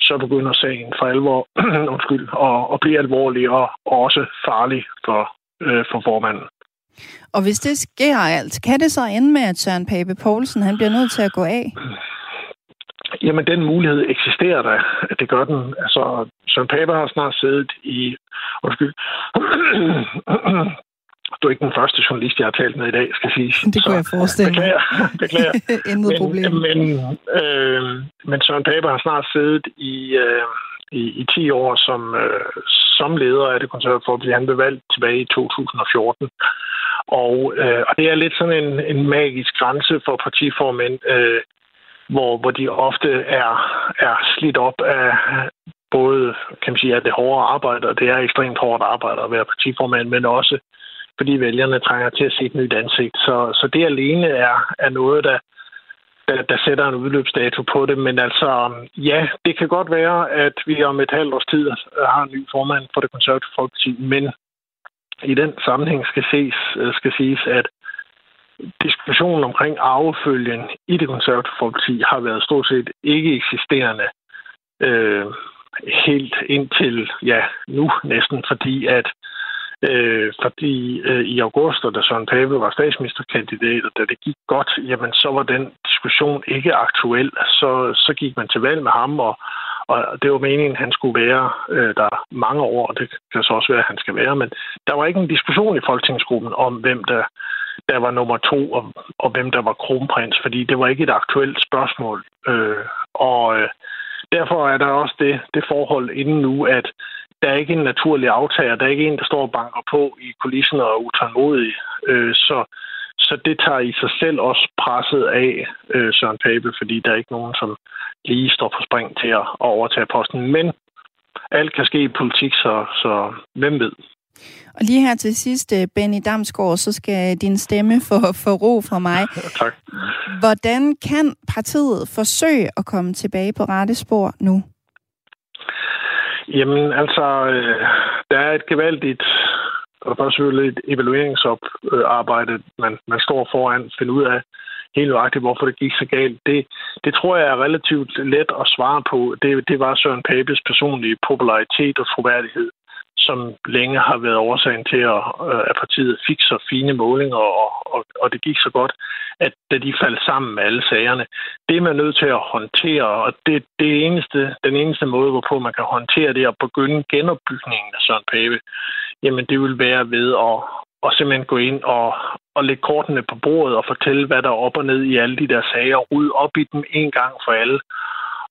så begynder sagen for alvor undskyld, at, at blive alvorlig og, og også farlig for, øh, for formanden. Og hvis det sker alt, kan det så ende med, at Søren Pape Poulsen han bliver nødt til at gå af? Jamen, den mulighed eksisterer der. Det gør den. Altså, Søren Pape har snart siddet i... Undskyld. Du er ikke den første journalist, jeg har talt med i dag, skal sige. Det kunne jeg forestille mig. Beklager. beklager. Intet men, problem. Men, øh, men Søren Pape har snart siddet i, øh, i, i 10 år som, øh, som leder af det konservative fordi Han blev valgt tilbage i 2014. Og, øh, og det er lidt sådan en, en magisk grænse for partiformænd, øh, hvor, hvor de ofte er, er slidt op af både, kan man sige, at det hårde arbejde, og det er ekstremt hårdt arbejde at være partiformand, men også fordi vælgerne trænger til at se et nyt ansigt. Så, så det alene er, er noget, der, der, der sætter en udløbsdato på det. Men altså, ja, det kan godt være, at vi om et halvt års tid har en ny formand for det konservative folkeparti, men i den sammenhæng skal, ses, øh, skal siges, at diskussionen omkring arvefølgen i det konservative folkeparti har været stort set ikke eksisterende øh, helt indtil ja, nu næsten, fordi at Øh, fordi øh, i august, da Søren Pape var statsministerkandidat, og da det gik godt, jamen så var den diskussion ikke aktuel. Så, så gik man til valg med ham, og, og det var meningen, at han skulle være øh, der mange år, og det kan så også være, at han skal være. Men der var ikke en diskussion i Folketingsgruppen om, hvem der, der var nummer to, og, og hvem der var kronprins, fordi det var ikke et aktuelt spørgsmål. Øh, og øh, derfor er der også det, det forhold inden nu, at der er ikke en naturlig aftager. Der er ikke en, der står og banker på i kulissen og er utålmodig. Øh, så, så det tager i sig selv også presset af øh, Søren Pape, fordi der er ikke nogen, som lige står på spring til at, overtage posten. Men alt kan ske i politik, så, så hvem ved? Og lige her til sidst, øh, Benny Damsgaard, så skal din stemme få, få ro fra mig. tak. Hvordan kan partiet forsøge at komme tilbage på rette spor nu? Jamen, altså, øh, der er et gevaldigt, og der er selvfølgelig et evalueringsarbejde, man, man står foran, finde ud af helt nøjagtigt, hvorfor det gik så galt. Det, det tror jeg er relativt let at svare på. Det, det var Søren Papes personlige popularitet og troværdighed som længe har været årsagen til, at, øh, at partiet fik så fine målinger, og, og, og det gik så godt, at da de faldt sammen med alle sagerne, det er man nødt til at håndtere, og det, det eneste, den eneste måde, hvorpå man kan håndtere det og begynde genopbygningen af Søren Pape, jamen det vil være ved at, at simpelthen gå ind og, og lægge kortene på bordet og fortælle, hvad der er op og ned i alle de der sager, rydde op i dem en gang for alle,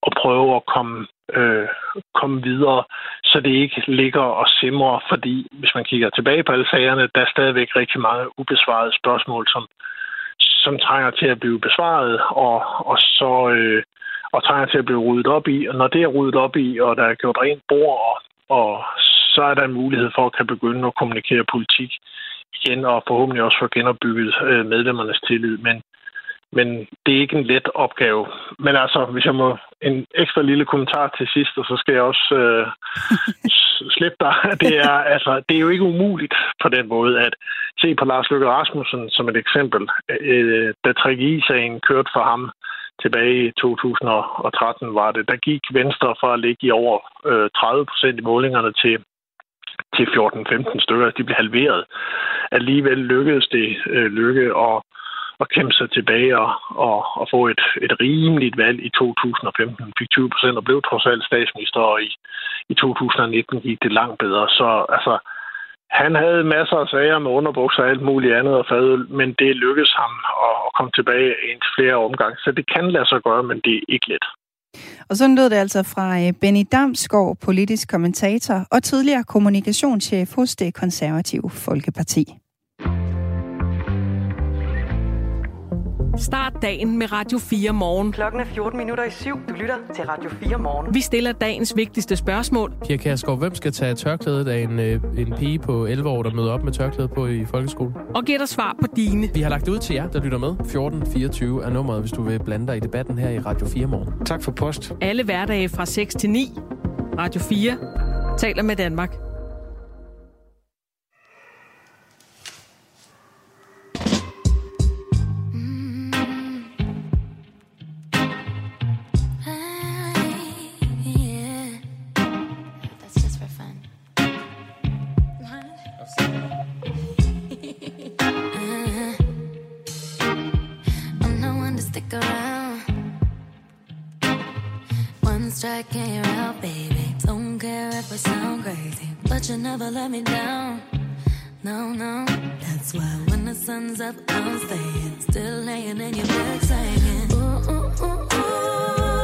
og prøve at komme, øh, komme videre, så det ikke ligger og simrer, fordi hvis man kigger tilbage på alle sagerne, der er stadigvæk rigtig mange ubesvarede spørgsmål, som, som trænger til at blive besvaret, og, og så øh, og trænger til at blive ryddet op i. Og når det er ryddet op i, og der er gjort rent bord, og, og så er der en mulighed for at kan begynde at kommunikere politik igen, og forhåbentlig også få genopbygget øh, medlemmernes tillid. Men men det er ikke en let opgave. Men altså, hvis jeg må en ekstra lille kommentar til sidst, og så skal jeg også øh, slippe dig. Det er, altså, det er jo ikke umuligt på den måde at se på Lars Løkke Rasmussen som et eksempel. Øh, da Tragi-sagen kørte for ham tilbage i 2013 var det, der gik Venstre fra at ligge i over øh, 30 procent i målingerne til til 14-15 stykker. De blev halveret. Alligevel lykkedes det øh, lykke at, at kæmpe sig tilbage og, og, og få et, et rimeligt valg i 2015. Fik 20 procent og blev trods alt statsminister, og i, i 2019 gik det langt bedre. Så altså, han havde masser af sager med underbukser og alt muligt andet og fadøl, men det lykkedes ham at, at komme tilbage en flere omgang. Så det kan lade sig gøre, men det er ikke let. Og sådan lød det altså fra øh, Benny Damsgaard, politisk kommentator og tidligere kommunikationschef hos det konservative Folkeparti. Start dagen med Radio 4 morgen. Klokken er 14 minutter i syv. Du lytter til Radio 4 morgen. Vi stiller dagens vigtigste spørgsmål. Pia Kærsgaard, hvem skal tage tørklædet af en, øh, en pige på 11 år, der møder op med tørklædet på i folkeskolen? Og giver dig svar på dine. Vi har lagt det ud til jer, der lytter med. 1424 er nummeret, hvis du vil blande dig i debatten her i Radio 4 morgen. Tak for post. Alle hverdage fra 6 til 9. Radio 4 taler med Danmark. And you're out, baby. Don't care if I sound crazy, but you never let me down. No, no, that's why when the sun's up, I'm staying. Still laying in your bed saying, ooh, ooh, ooh, ooh.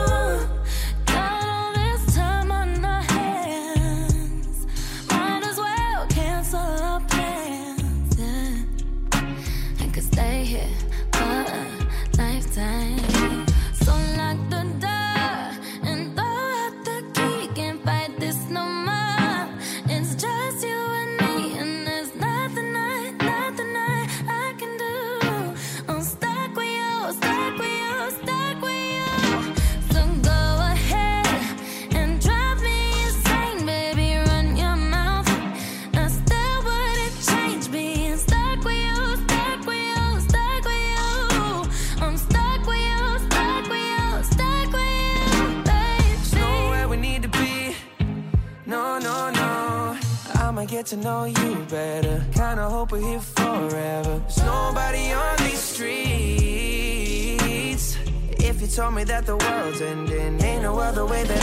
Told me that the world's ending, ain't no other way that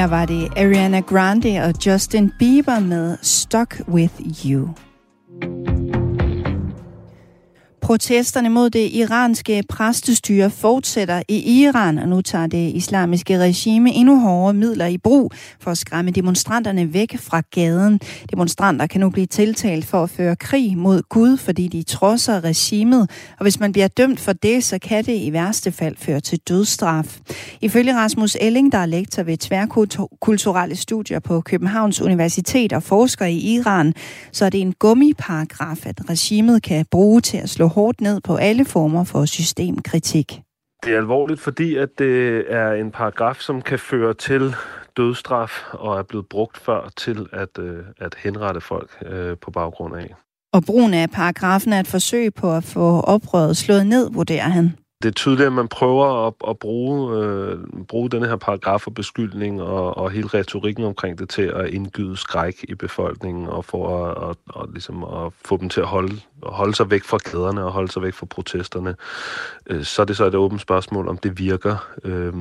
Her var det Ariana Grande og Justin Bieber med Stuck With You. Protesterne mod det iranske præstestyre fortsætter i Iran, og nu tager det islamiske regime endnu hårdere midler i brug for at skræmme demonstranterne væk fra gaden. Demonstranter kan nu blive tiltalt for at føre krig mod Gud, fordi de trodser regimet, og hvis man bliver dømt for det, så kan det i værste fald føre til dødsstraf. Ifølge Rasmus Elling, der er lektor ved tværkulturelle studier på Københavns Universitet og forsker i Iran, så er det en gummiparagraf, at regimet kan bruge til at slå hårdt ned på alle former for systemkritik. Det er alvorligt, fordi at det er en paragraf, som kan føre til dødsstraf og er blevet brugt før til at, øh, at henrette folk øh, på baggrund af. Og brugen af paragrafen er et forsøg på at få oprøret slået ned, vurderer han. Det er tydeligt, at man prøver at, at bruge, øh, bruge denne her paragraf og beskyldning og, og hele retorikken omkring det til at indgyde skræk i befolkningen og for at, og, og ligesom at få dem til at holde, holde sig væk fra kæderne og holde sig væk fra protesterne. Øh, så er det så et åbent spørgsmål, om det virker. Øh,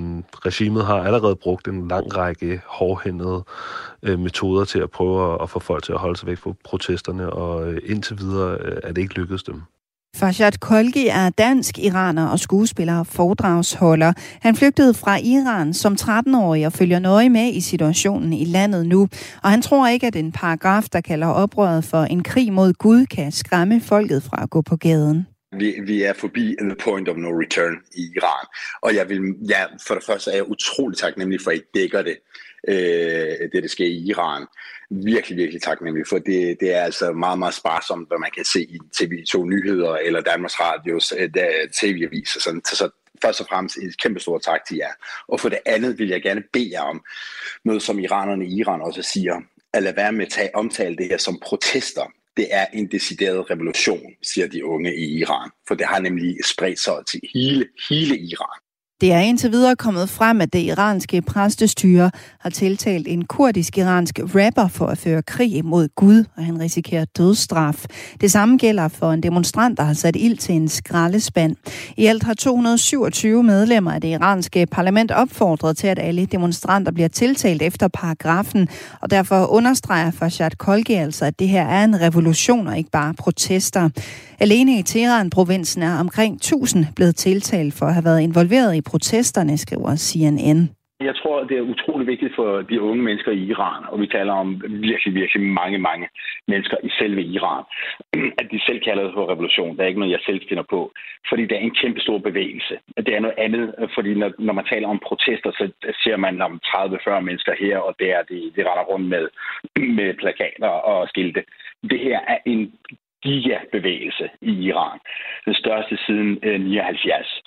regimet har allerede brugt en lang række hårdhændede øh, metoder til at prøve at, at få folk til at holde sig væk fra protesterne, og øh, indtil videre øh, er det ikke lykkedes dem. Farshad Kolgi er dansk iraner og skuespiller og foredragsholder. Han flygtede fra Iran som 13-årig og følger nøje med i situationen i landet nu. Og han tror ikke, at en paragraf, der kalder oprøret for en krig mod Gud, kan skræmme folket fra at gå på gaden. Vi, vi er forbi the point of no return i Iran. Og jeg vil, ja, for det første er jeg utrolig taknemmelig for, at I dækker det, øh, det der sker i Iran. Virkelig, virkelig taknemmelig, for det, det er altså meget, meget sparsomt, hvad man kan se i TV2 Nyheder eller Danmarks Radios øh, TV-avis. Så, så først og fremmest et kæmpe stort tak til jer. Og for det andet vil jeg gerne bede jer om noget, som iranerne i Iran også siger, at lade være med at tage, omtale det her som protester det er en decideret revolution, siger de unge i Iran. For det har nemlig spredt sig til hele, hele Iran. Det er indtil videre kommet frem, at det iranske præstestyre har tiltalt en kurdisk-iransk rapper for at føre krig mod Gud, og han risikerer dødsstraf. Det samme gælder for en demonstrant, der har sat ild til en skraldespand. I alt har 227 medlemmer af det iranske parlament opfordret til, at alle demonstranter bliver tiltalt efter paragrafen, og derfor understreger Farshad Kolgi altså, at det her er en revolution og ikke bare protester. Alene i Teheran-provinsen er omkring 1000 blevet tiltalt for at have været involveret i protesterne, skriver CNN. Jeg tror, det er utrolig vigtigt for de unge mennesker i Iran, og vi taler om virkelig, virkelig mange, mange mennesker i selve Iran, at de selv kalder det for revolution. Det er ikke noget, jeg selv finder på, fordi det er en kæmpe stor bevægelse. Det er noget andet, fordi når, når man taler om protester, så ser man om 30-40 mennesker her, og der de, de render rundt med, med plakater og skilte. Det her er en gigabevægelse i Iran. Den største siden øh, 79.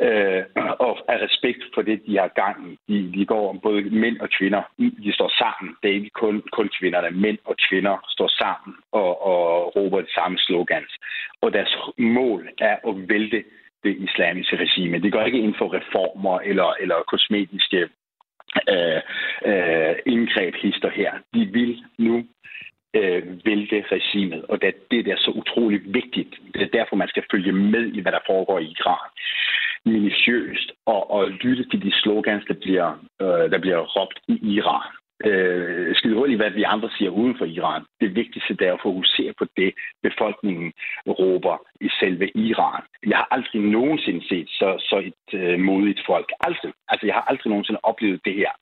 Øh, og af respekt for det, de har gang i. De, de går om både mænd og kvinder. De står sammen. Det er ikke kun, kun kvinderne. Mænd og kvinder står sammen og, og råber det samme slogans. Og deres mål er at vælte det islamiske regime. Det går ikke ind for reformer eller, eller kosmetiske øh, øh, indgreb hister her. De vil nu øh, vælte regimet, og det, det er så utrolig vigtigt. Det er derfor, man skal følge med i, hvad der foregår i Iran minutiøst og, og lytte til de slogans, der bliver, øh, der bliver råbt i Iran. Øh, skide hul i, hvad vi andre siger uden for Iran. Det vigtigste det er at fokusere på det, befolkningen råber i selve Iran. Jeg har aldrig nogensinde set så, så et øh, modigt folk. Aldrig. Altså, jeg har aldrig nogensinde oplevet det her.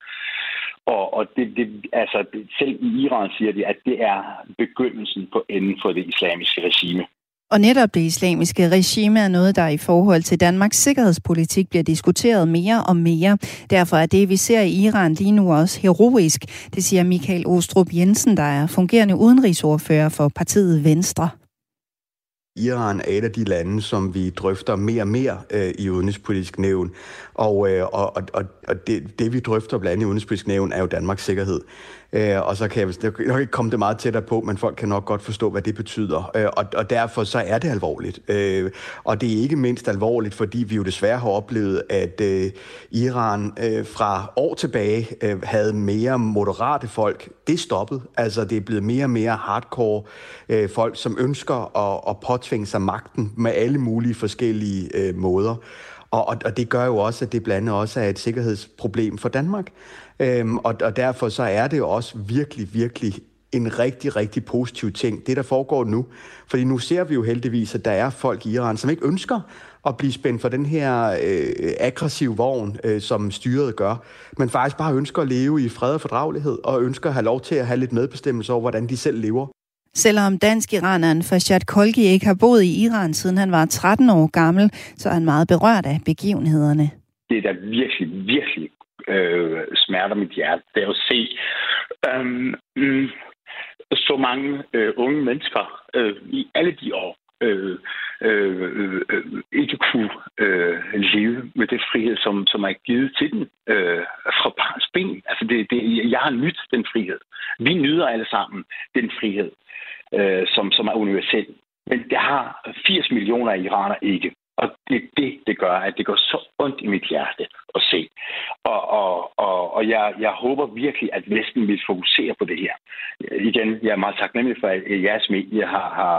Og, og det, det, altså, selv i Iran siger de, at det er begyndelsen på enden for det islamiske regime. Og netop det islamiske regime er noget, der i forhold til Danmarks sikkerhedspolitik bliver diskuteret mere og mere. Derfor er det, vi ser i Iran lige nu også heroisk. Det siger Michael Ostrup Jensen, der er fungerende udenrigsordfører for partiet Venstre. Iran er et af de lande, som vi drøfter mere og mere øh, i udenrigspolitisk nævn. Og, øh, og, og, og det, det, vi drøfter blandt andet i udenrigspolitisk nævn, er jo Danmarks sikkerhed. Øh, og så kan jeg nok ikke komme det meget tættere på, men folk kan nok godt forstå, hvad det betyder. Øh, og, og derfor så er det alvorligt. Øh, og det er ikke mindst alvorligt, fordi vi jo desværre har oplevet, at øh, Iran øh, fra år tilbage øh, havde mere moderate folk. Det er stoppet. Altså det er blevet mere og mere hardcore øh, folk, som ønsker at, at påtvinge sig magten med alle mulige forskellige øh, måder. Og, og, og det gør jo også, at det blandt andet også er et sikkerhedsproblem for Danmark. Øhm, og, og derfor så er det jo også virkelig, virkelig en rigtig, rigtig positiv ting, det der foregår nu. Fordi nu ser vi jo heldigvis, at der er folk i Iran, som ikke ønsker at blive spændt for den her øh, aggressive vogn, øh, som styret gør, men faktisk bare ønsker at leve i fred og fordragelighed, og ønsker at have lov til at have lidt medbestemmelse over, hvordan de selv lever. Selvom dansk-iraneren Fashad Kolgi ikke har boet i Iran, siden han var 13 år gammel, så er han meget berørt af begivenhederne. Det er da virkelig, virkelig øh, smerter mit hjerte, det er at se øh, mm, så mange øh, unge mennesker øh, i alle de år øh, øh, øh, ikke kunne øh, leve med det frihed, som, som er givet til den øh, fra barns ben. Altså det, det, jeg har nyt den frihed. Vi nyder alle sammen den frihed, øh, som, som er universel. Men det har 80 millioner iraner ikke. Og det er det, det gør, at det går så ondt i mit hjerte at se. Og, og, og, og jeg, jeg håber virkelig, at Vesten vil fokusere på det her. Igen, jeg er meget taknemmelig for, at jeres medier har, har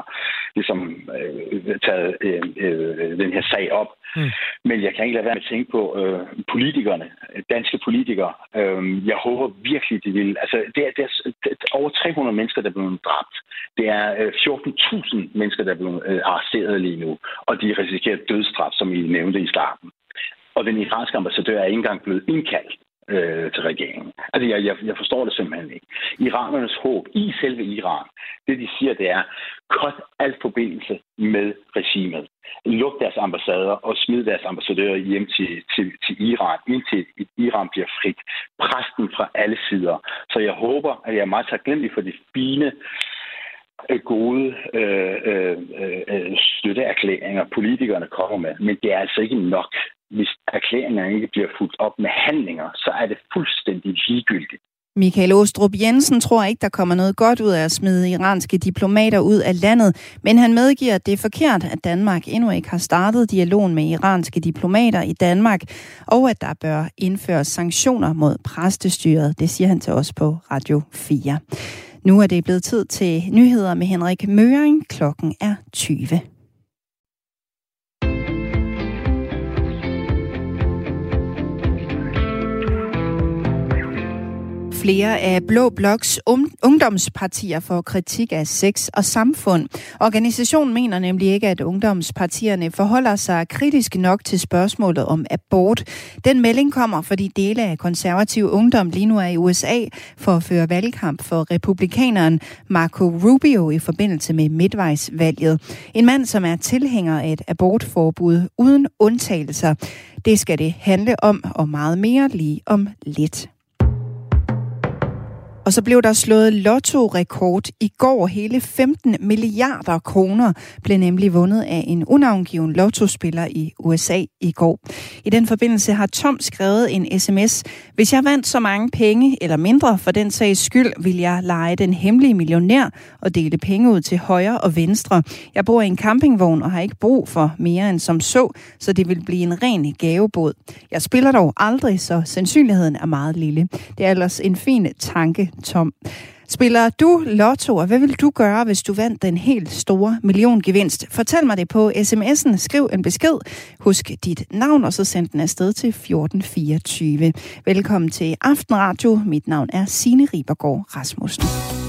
ligesom, øh, taget øh, øh, den her sag op. Mm. Men jeg kan ikke lade være med at tænke på øh, politikerne, danske politikere. Øh, jeg håber virkelig, de vil... Altså, det er, det er, det er over 300 mennesker, der er blevet dræbt. Det er øh, 14.000 mennesker, der er blevet øh, arresteret lige nu. Og de risikerer dødsstraf, som I nævnte i starten. Og den iranske ambassadør er ikke engang blevet indkaldt øh, til regeringen. Altså, jeg, jeg, jeg forstår det simpelthen ikke. Iranernes håb i selve Iran, det de siger, det er, cut alt forbindelse med regimet. Luk deres ambassader og smid deres ambassadører hjem til, til, til Iran, indtil Iran bliver frit. Pres dem fra alle sider. Så jeg håber, at jeg er meget taknemmelig for de fine øh, gode øh, øh, øh, øh, støtteerklæringer, politikerne kommer med, men det er altså ikke nok hvis erklæringer ikke bliver fuldt op med handlinger, så er det fuldstændig ligegyldigt. Michael Åstrup Jensen tror ikke, der kommer noget godt ud af at smide iranske diplomater ud af landet, men han medgiver, at det er forkert, at Danmark endnu ikke har startet dialogen med iranske diplomater i Danmark, og at der bør indføres sanktioner mod præstestyret. Det siger han til os på Radio 4. Nu er det blevet tid til nyheder med Henrik Møring. Klokken er 20. Flere af Blå Bloks um-, ungdomspartier får kritik af sex og samfund. Organisationen mener nemlig ikke, at ungdomspartierne forholder sig kritisk nok til spørgsmålet om abort. Den melding kommer, fordi dele af konservativ ungdom lige nu er i USA for at føre valgkamp for republikaneren Marco Rubio i forbindelse med midtvejsvalget. En mand, som er tilhænger af et abortforbud uden undtagelser. Det skal det handle om, og meget mere lige om lidt. Og så blev der slået lotto-rekord i går. Hele 15 milliarder kroner blev nemlig vundet af en unavngiven lottospiller i USA i går. I den forbindelse har Tom skrevet en sms. Hvis jeg vandt så mange penge, eller mindre for den sags skyld, vil jeg lege den hemmelige millionær og dele penge ud til højre og venstre. Jeg bor i en campingvogn og har ikke brug for mere end som så, så det vil blive en ren gavebåd. Jeg spiller dog aldrig, så sandsynligheden er meget lille. Det er ellers en fin tanke, Tom. Spiller du lotto, og hvad vil du gøre, hvis du vandt den helt store milliongevinst? Fortæl mig det på sms'en. Skriv en besked. Husk dit navn, og så send den afsted til 1424. Velkommen til Aftenradio. Mit navn er Signe Ribergaard Rasmussen.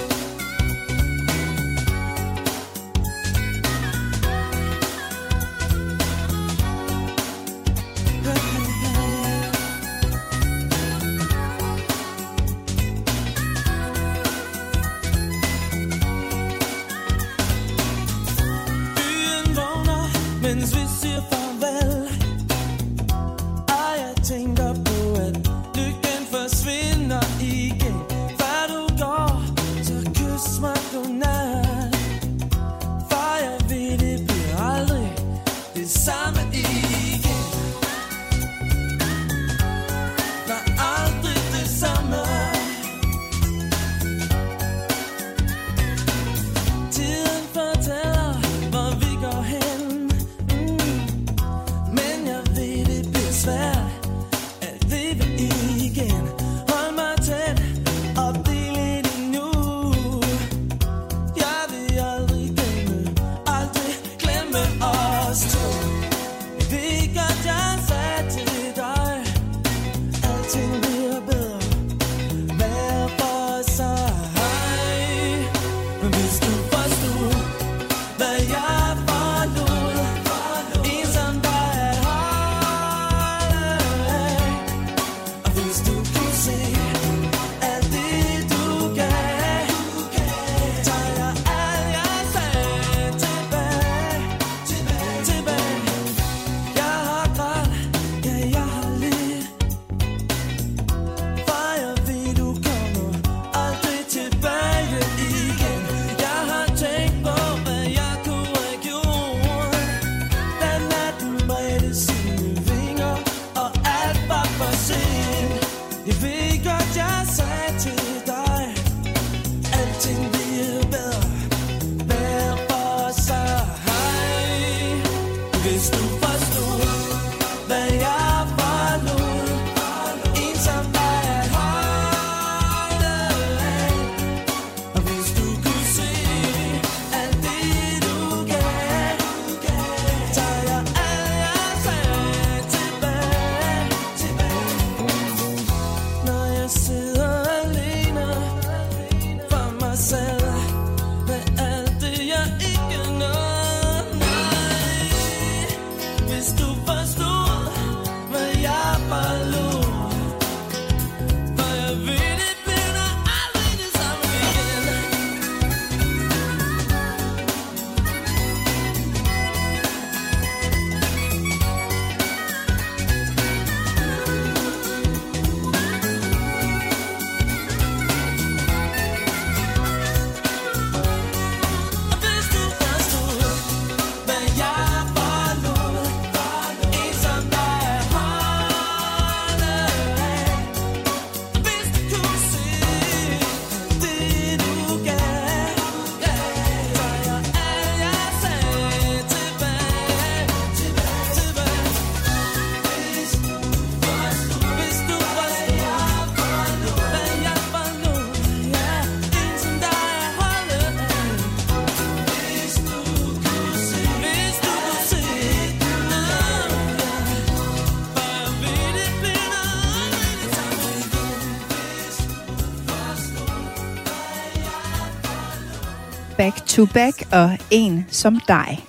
To Back og En som dig.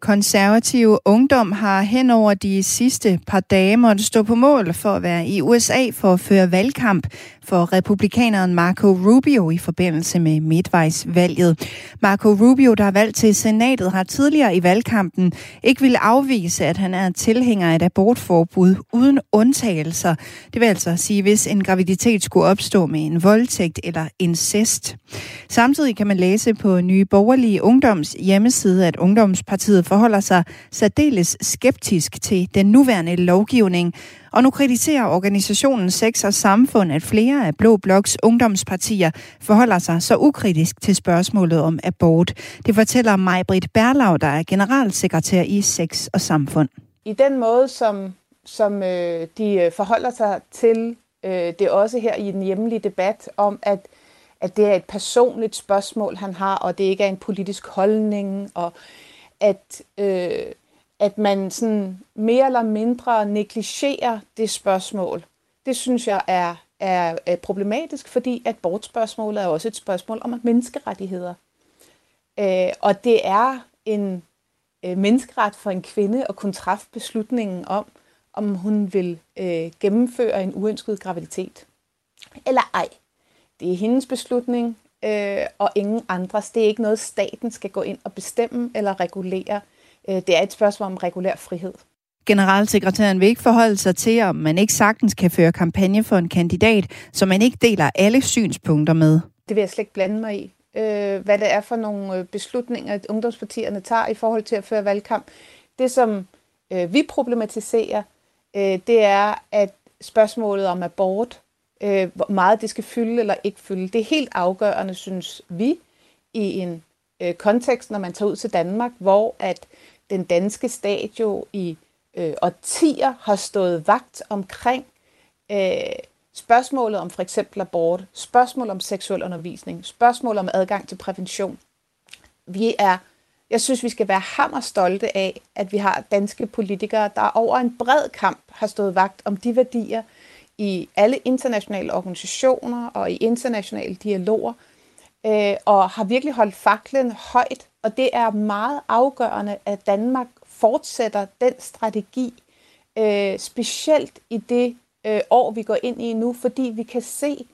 Konservative Ungdom har hen over de sidste par dage måtte stå på mål for at være i USA for at føre valgkamp for republikaneren Marco Rubio i forbindelse med midtvejsvalget. Marco Rubio, der er valgt til senatet, har tidligere i valgkampen ikke ville afvise, at han er tilhænger af et abortforbud uden undtagelser. Det vil altså sige, hvis en graviditet skulle opstå med en voldtægt eller incest. Samtidig kan man læse på Nye Borgerlige Ungdoms hjemmeside, at Ungdomspartiet forholder sig særdeles skeptisk til den nuværende lovgivning, og nu kritiserer organisationen Sex og Samfund, at flere af Blå Bloks ungdomspartier forholder sig så ukritisk til spørgsmålet om abort. Det fortæller Majbrit Berlau, der er generalsekretær i Sex og Samfund. I den måde, som, som øh, de øh, forholder sig til øh, det også her i den hjemlige debat om, at, at det er et personligt spørgsmål, han har, og det ikke er en politisk holdning, og at... Øh, at man sådan mere eller mindre negligerer det spørgsmål, det synes jeg er, er, er problematisk, fordi at bortspørgsmålet er også et spørgsmål om menneskerettigheder. Øh, og det er en øh, menneskeret for en kvinde at kunne træffe beslutningen om, om hun vil øh, gennemføre en uønsket graviditet. Eller ej. Det er hendes beslutning, øh, og ingen andres. Det er ikke noget, staten skal gå ind og bestemme eller regulere. Øh, det er et spørgsmål om regulær frihed. Generalsekretæren vil ikke forholde sig til, om man ikke sagtens kan føre kampagne for en kandidat, som man ikke deler alle synspunkter med. Det vil jeg slet ikke blande mig i. Øh, hvad det er for nogle øh, beslutninger, ungdomspartierne tager i forhold til at føre valgkamp. Det, som vi problematiserer, det er, at spørgsmålet om abort, hvor meget det skal fylde eller ikke fylde, det er helt afgørende, synes vi, i en kontekst, når man tager ud til Danmark, hvor at den danske stat jo i øh, årtier har stået vagt omkring øh, spørgsmålet om for eksempel abort, spørgsmål om seksuel undervisning, spørgsmål om adgang til prævention. Vi er, jeg synes, vi skal være hammerstolte af, at vi har danske politikere, der over en bred kamp har stået vagt om de værdier i alle internationale organisationer og i internationale dialoger, øh, og har virkelig holdt faklen højt og det er meget afgørende, at Danmark fortsætter den strategi, øh, specielt i det øh, år, vi går ind i nu, fordi vi kan se,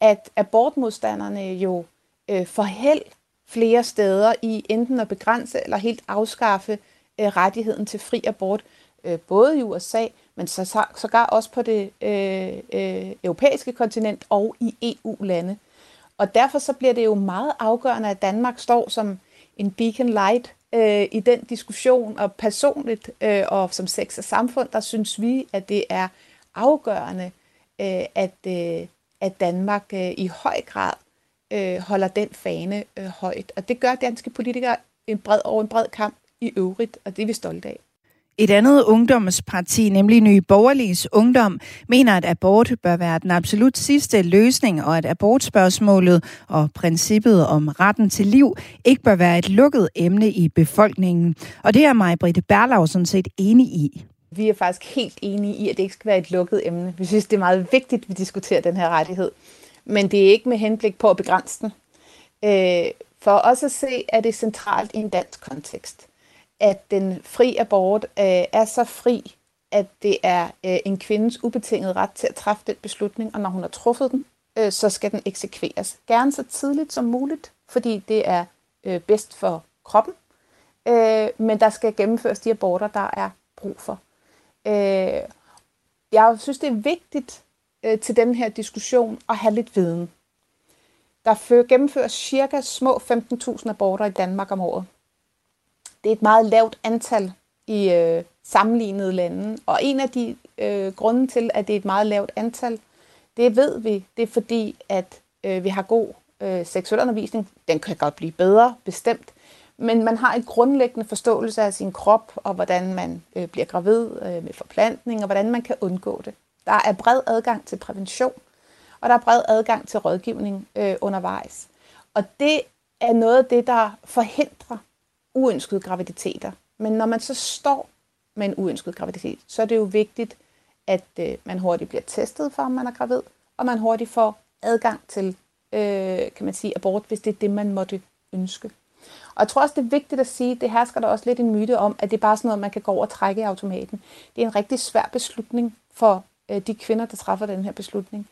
at abortmodstanderne jo øh, får held flere steder i enten at begrænse eller helt afskaffe øh, rettigheden til fri abort, øh, både i USA, men så, sågar også på det øh, øh, europæiske kontinent og i EU-lande. Og derfor så bliver det jo meget afgørende, at Danmark står som en beacon light øh, i den diskussion, og personligt øh, og som sex og samfund, der synes vi, at det er afgørende, øh, at, øh, at Danmark øh, i høj grad øh, holder den fane øh, højt. Og det gør danske politikere en bred, over en bred kamp i øvrigt, og det er vi stolte af. Et andet ungdomsparti, nemlig Nye Borgerliges Ungdom, mener, at abort bør være den absolut sidste løsning, og at abortspørgsmålet og princippet om retten til liv ikke bør være et lukket emne i befolkningen. Og det er mig, Britte Berlau, sådan set enig i. Vi er faktisk helt enige i, at det ikke skal være et lukket emne. Vi synes, det er meget vigtigt, at vi diskuterer den her rettighed. Men det er ikke med henblik på at begrænse den. Øh, for os at se, er det centralt i en dansk kontekst at den fri abort øh, er så fri, at det er øh, en kvindes ubetingede ret til at træffe den beslutning, og når hun har truffet den, øh, så skal den eksekveres. Gerne så tidligt som muligt, fordi det er øh, bedst for kroppen, øh, men der skal gennemføres de aborter, der er brug for. Øh, jeg synes, det er vigtigt øh, til den her diskussion at have lidt viden. Der gennemføres cirka små 15.000 aborter i Danmark om året det er et meget lavt antal i øh, sammenlignede lande. Og en af de øh, grunde til, at det er et meget lavt antal, det ved vi, det er fordi, at øh, vi har god øh, seksuel undervisning. Den kan godt blive bedre, bestemt. Men man har en grundlæggende forståelse af sin krop, og hvordan man øh, bliver gravid øh, med forplantning, og hvordan man kan undgå det. Der er bred adgang til prævention, og der er bred adgang til rådgivning øh, undervejs. Og det er noget af det, der forhindrer uønskede graviditeter. Men når man så står med en uønsket graviditet, så er det jo vigtigt, at øh, man hurtigt bliver testet for, om man er gravid, og man hurtigt får adgang til øh, kan man sige, abort, hvis det er det, man måtte ønske. Og jeg tror også, det er vigtigt at sige, det hersker der også lidt en myte om, at det er bare sådan noget, man kan gå over og trække i automaten. Det er en rigtig svær beslutning for øh, de kvinder, der træffer den her beslutning.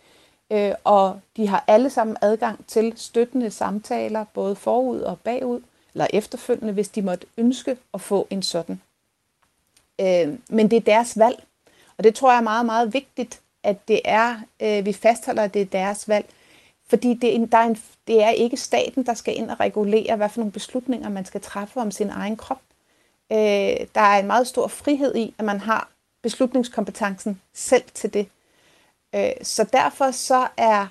Øh, og de har alle sammen adgang til støttende samtaler, både forud og bagud, eller efterfølgende, hvis de måtte ønske at få en sådan. Øh, men det er deres valg, og det tror jeg er meget, meget vigtigt, at det er, øh, vi fastholder, at det er deres valg. Fordi det, er en, der er en, det er ikke staten, der skal ind og regulere, hvad for nogle beslutninger man skal træffe om sin egen krop. Øh, der er en meget stor frihed i, at man har beslutningskompetencen selv til det. Øh, så derfor så er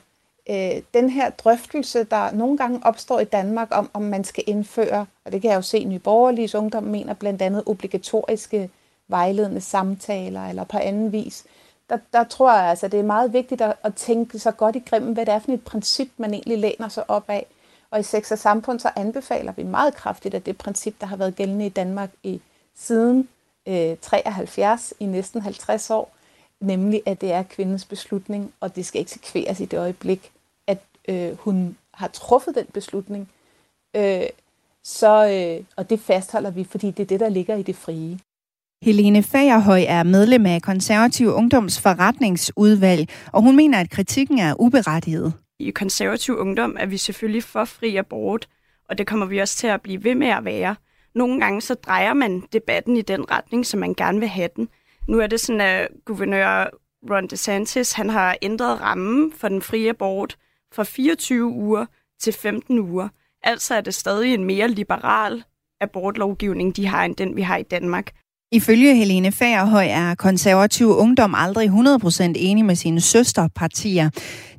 øh, den her drøftelse, der nogle gange opstår i Danmark om, om man skal indføre, og det kan jeg jo se, Nye Borgerlige Ungdom mener blandt andet obligatoriske vejledende samtaler eller på anden vis. Der, der tror jeg altså, det er meget vigtigt at, at tænke sig godt i grimmen, hvad det er for et princip, man egentlig læner sig op af. Og i Sex og Samfund så anbefaler vi meget kraftigt, at det princip, der har været gældende i Danmark i siden øh, 73 i næsten 50 år, nemlig at det er kvindens beslutning, og det skal ikke i det øjeblik, øh, hun har truffet den beslutning. Øh, så, øh, og det fastholder vi, fordi det er det, der ligger i det frie. Helene Fagerhøj er medlem af Konservativ Ungdoms forretningsudvalg, og hun mener, at kritikken er uberettiget. I konservativ ungdom er vi selvfølgelig for fri abort, og det kommer vi også til at blive ved med at være. Nogle gange så drejer man debatten i den retning, som man gerne vil have den. Nu er det sådan, at guvernør Ron DeSantis han har ændret rammen for den frie abort fra 24 uger til 15 uger. Altså er det stadig en mere liberal abortlovgivning, de har, end den vi har i Danmark. Ifølge Helene Fagerhøj er konservativ ungdom aldrig 100% enig med sine søsterpartier.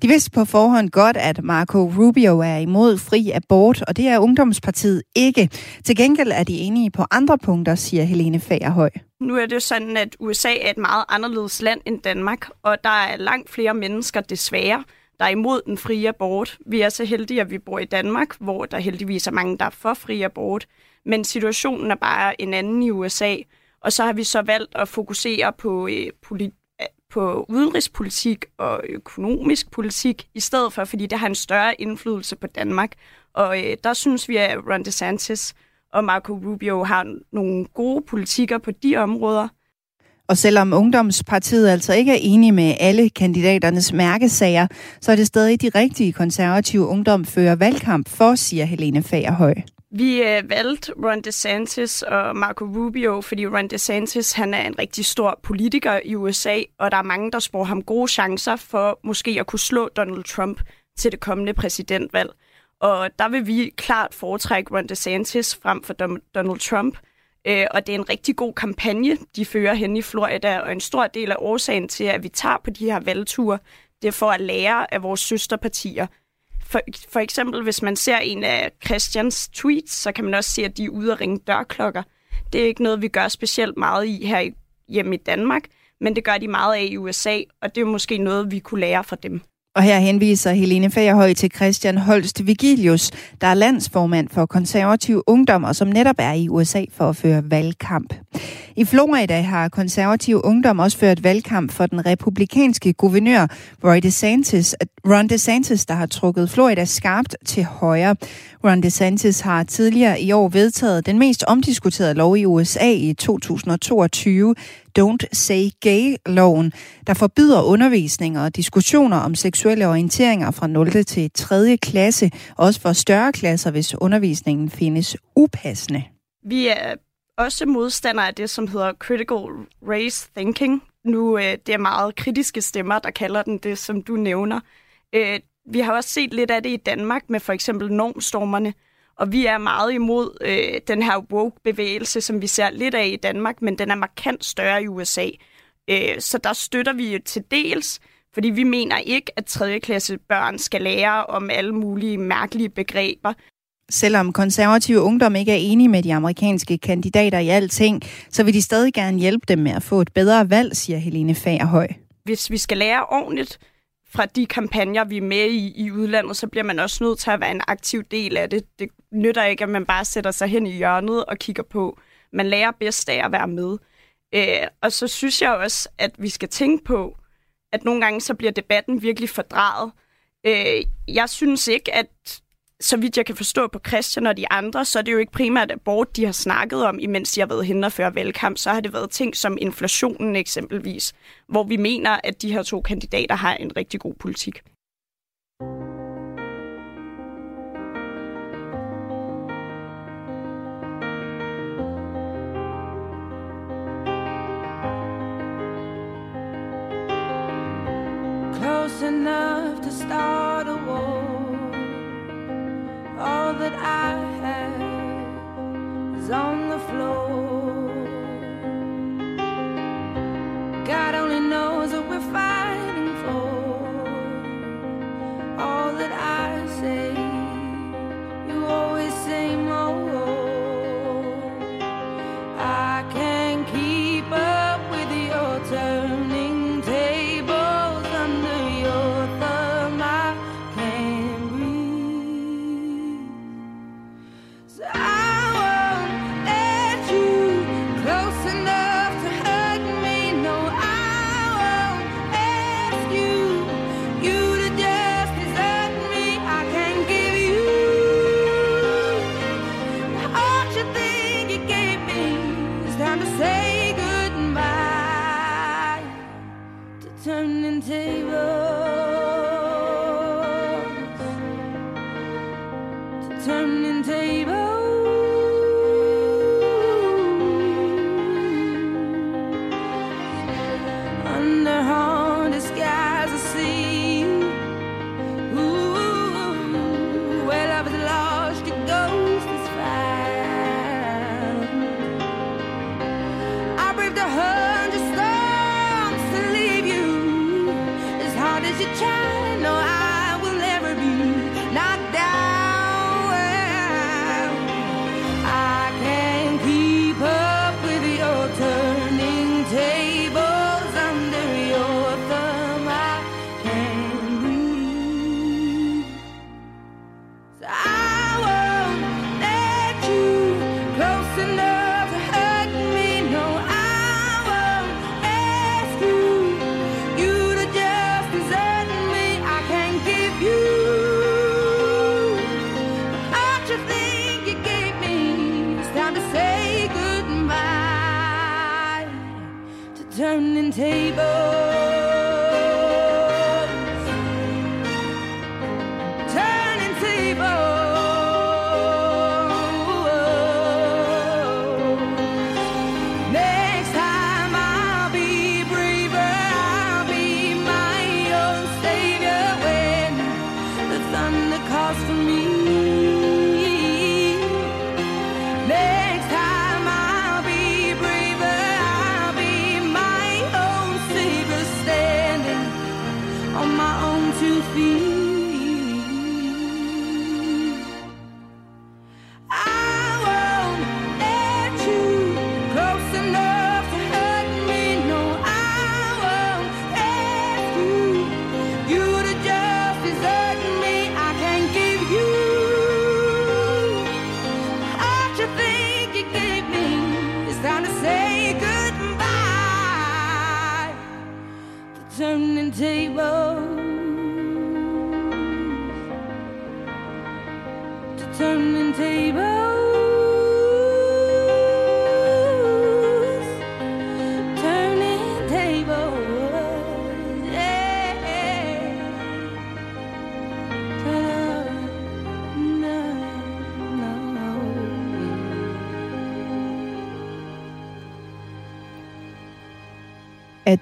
De vidste på forhånd godt, at Marco Rubio er imod fri abort, og det er Ungdomspartiet ikke. Til gengæld er de enige på andre punkter, siger Helene Fagerhøj. Nu er det sådan, at USA er et meget anderledes land end Danmark, og der er langt flere mennesker desværre, der er imod den frie abort. Vi er så heldige, at vi bor i Danmark, hvor der heldigvis er mange, der er for fri abort. Men situationen er bare en anden i USA, og så har vi så valgt at fokusere på, øh, polit- på udenrigspolitik og økonomisk politik i stedet for, fordi det har en større indflydelse på Danmark. Og øh, der synes vi, at Ron DeSantis og Marco Rubio har nogle gode politikker på de områder. Og selvom Ungdomspartiet altså ikke er enige med alle kandidaternes mærkesager, så er det stadig de rigtige konservative ungdom fører valgkamp for, siger Helene Fagerhøj. Vi øh, valgte Ron DeSantis og Marco Rubio, fordi Ron DeSantis han er en rigtig stor politiker i USA, og der er mange, der spår ham gode chancer for måske at kunne slå Donald Trump til det kommende præsidentvalg. Og der vil vi klart foretrække Ron DeSantis frem for Donald Trump. Øh, og det er en rigtig god kampagne, de fører hen i Florida, og en stor del af årsagen til, at vi tager på de her valgture, det er for at lære af vores søsterpartier. For, for eksempel, hvis man ser en af Christians tweets, så kan man også se, at de er ude at ringe dørklokker. Det er ikke noget, vi gør specielt meget i her hjemme i Danmark, men det gør de meget af i USA, og det er måske noget, vi kunne lære fra dem. Og her henviser Helene Fagerhøj til Christian Holst Vigilius, der er landsformand for konservativ ungdom, og som netop er i USA for at føre valgkamp. I Florida har konservativ ungdom også ført valgkamp for den republikanske guvernør Roy DeSantis, Ron DeSantis, der har trukket Florida skarpt til højre. Ron DeSantis har tidligere i år vedtaget den mest omdiskuterede lov i USA i 2022, Don't Say Gay-loven, der forbyder undervisning og diskussioner om seksuelle orienteringer fra 0. til 3. klasse, også for større klasser, hvis undervisningen findes upassende. Vi er også modstander af det, som hedder critical race thinking. Nu øh, det er meget kritiske stemmer, der kalder den det, som du nævner. Øh, vi har også set lidt af det i Danmark med for eksempel normstormerne, og vi er meget imod øh, den her woke-bevægelse, som vi ser lidt af i Danmark, men den er markant større i USA. Øh, så der støtter vi til dels, fordi vi mener ikke, at 3. klasse børn skal lære om alle mulige mærkelige begreber. Selvom konservative ungdom ikke er enige med de amerikanske kandidater i alting, så vil de stadig gerne hjælpe dem med at få et bedre valg, siger Helene Fagerhøj. Hvis vi skal lære ordentligt fra de kampagner, vi er med i i udlandet, så bliver man også nødt til at være en aktiv del af det. Det nytter ikke, at man bare sætter sig hen i hjørnet og kigger på. Man lærer bedst af at være med. Øh, og så synes jeg også, at vi skal tænke på, at nogle gange så bliver debatten virkelig fordrejet. Øh, jeg synes ikke, at så vidt jeg kan forstå på Christian og de andre, så er det jo ikke primært abort, de har snakket om, imens de har været henne og føre valgkamp. Så har det været ting som inflationen eksempelvis, hvor vi mener, at de her to kandidater har en rigtig god politik. close enough to start a war. All that I have is on the floor. God only knows what we're fighting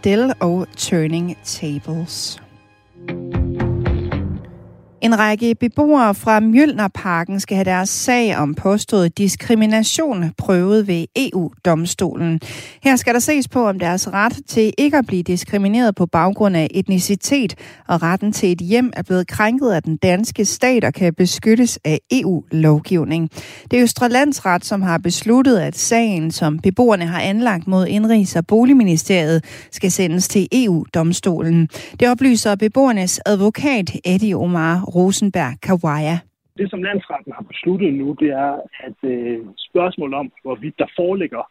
Adele og Turning Tables. En række beboere fra Mjølnerparken skal have deres sag om påstået diskrimination prøvet ved EU-domstolen. Her skal der ses på, om deres ret til ikke at blive diskrimineret på baggrund af etnicitet og retten til et hjem er blevet krænket af den danske stat og kan beskyttes af EU-lovgivning. Det er Østre Landsret, som har besluttet, at sagen, som beboerne har anlagt mod Indrigs- og Boligministeriet, skal sendes til EU-domstolen. Det oplyser beboernes advokat Eddie Omar Rosenberg Kawaya. Det, som landsretten har besluttet nu, det er, at øh, spørgsmålet om, hvorvidt der foreligger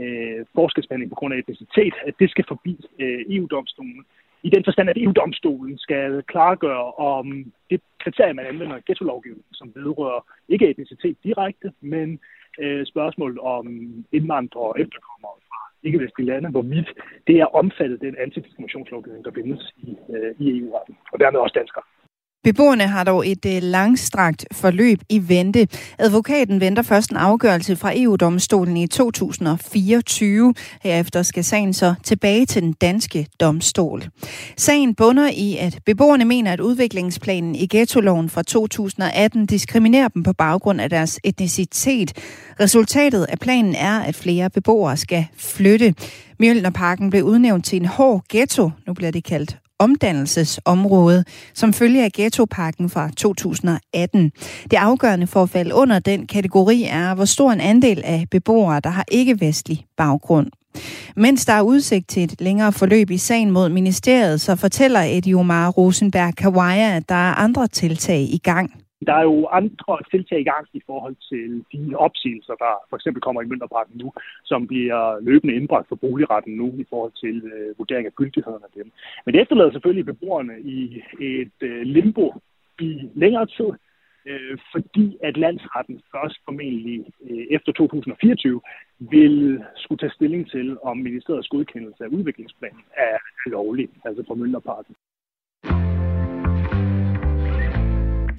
øh, forskelsbehandling på grund af etnicitet, at det skal forbi øh, EU-domstolen. i den forstand, at EU-domstolen skal klargøre, om det kriterie, man anvender i ghetto-lovgivningen, som vedrører ikke etnicitet direkte, men øh, spørgsmålet om indvandrere og efterkommere fra ikke-vestlige lande, hvorvidt det er omfattet den antidiskriminationslovgivning, der findes i, øh, i EU-retten, og dermed også danskere. Beboerne har dog et øh, langstrakt forløb i vente. Advokaten venter først en afgørelse fra EU-domstolen i 2024. Herefter skal sagen så tilbage til den danske domstol. Sagen bunder i, at beboerne mener, at udviklingsplanen i ghettoloven fra 2018 diskriminerer dem på baggrund af deres etnicitet. Resultatet af planen er, at flere beboere skal flytte. Mjølnerparken blev udnævnt til en hård ghetto. Nu bliver det kaldt omdannelsesområde, som følge af ghettopakken fra 2018. Det afgørende for at falde under den kategori er, hvor stor en andel af beboere, der har ikke-vestlig baggrund. Mens der er udsigt til et længere forløb i sagen mod ministeriet, så fortæller Eddie Omar Rosenberg Kawaya, at der er andre tiltag i gang. Der er jo andre tiltag i gang i forhold til de opsigelser, der for eksempel kommer i Mønderparken nu, som bliver løbende indbragt for boligretten nu i forhold til øh, vurdering af gyldigheden af dem. Men det efterlader selvfølgelig beboerne i et øh, limbo i længere tid, øh, fordi at landsretten først formentlig øh, efter 2024 vil skulle tage stilling til, om ministeriets godkendelse af udviklingsplanen er lovlig, altså for Mønterparken.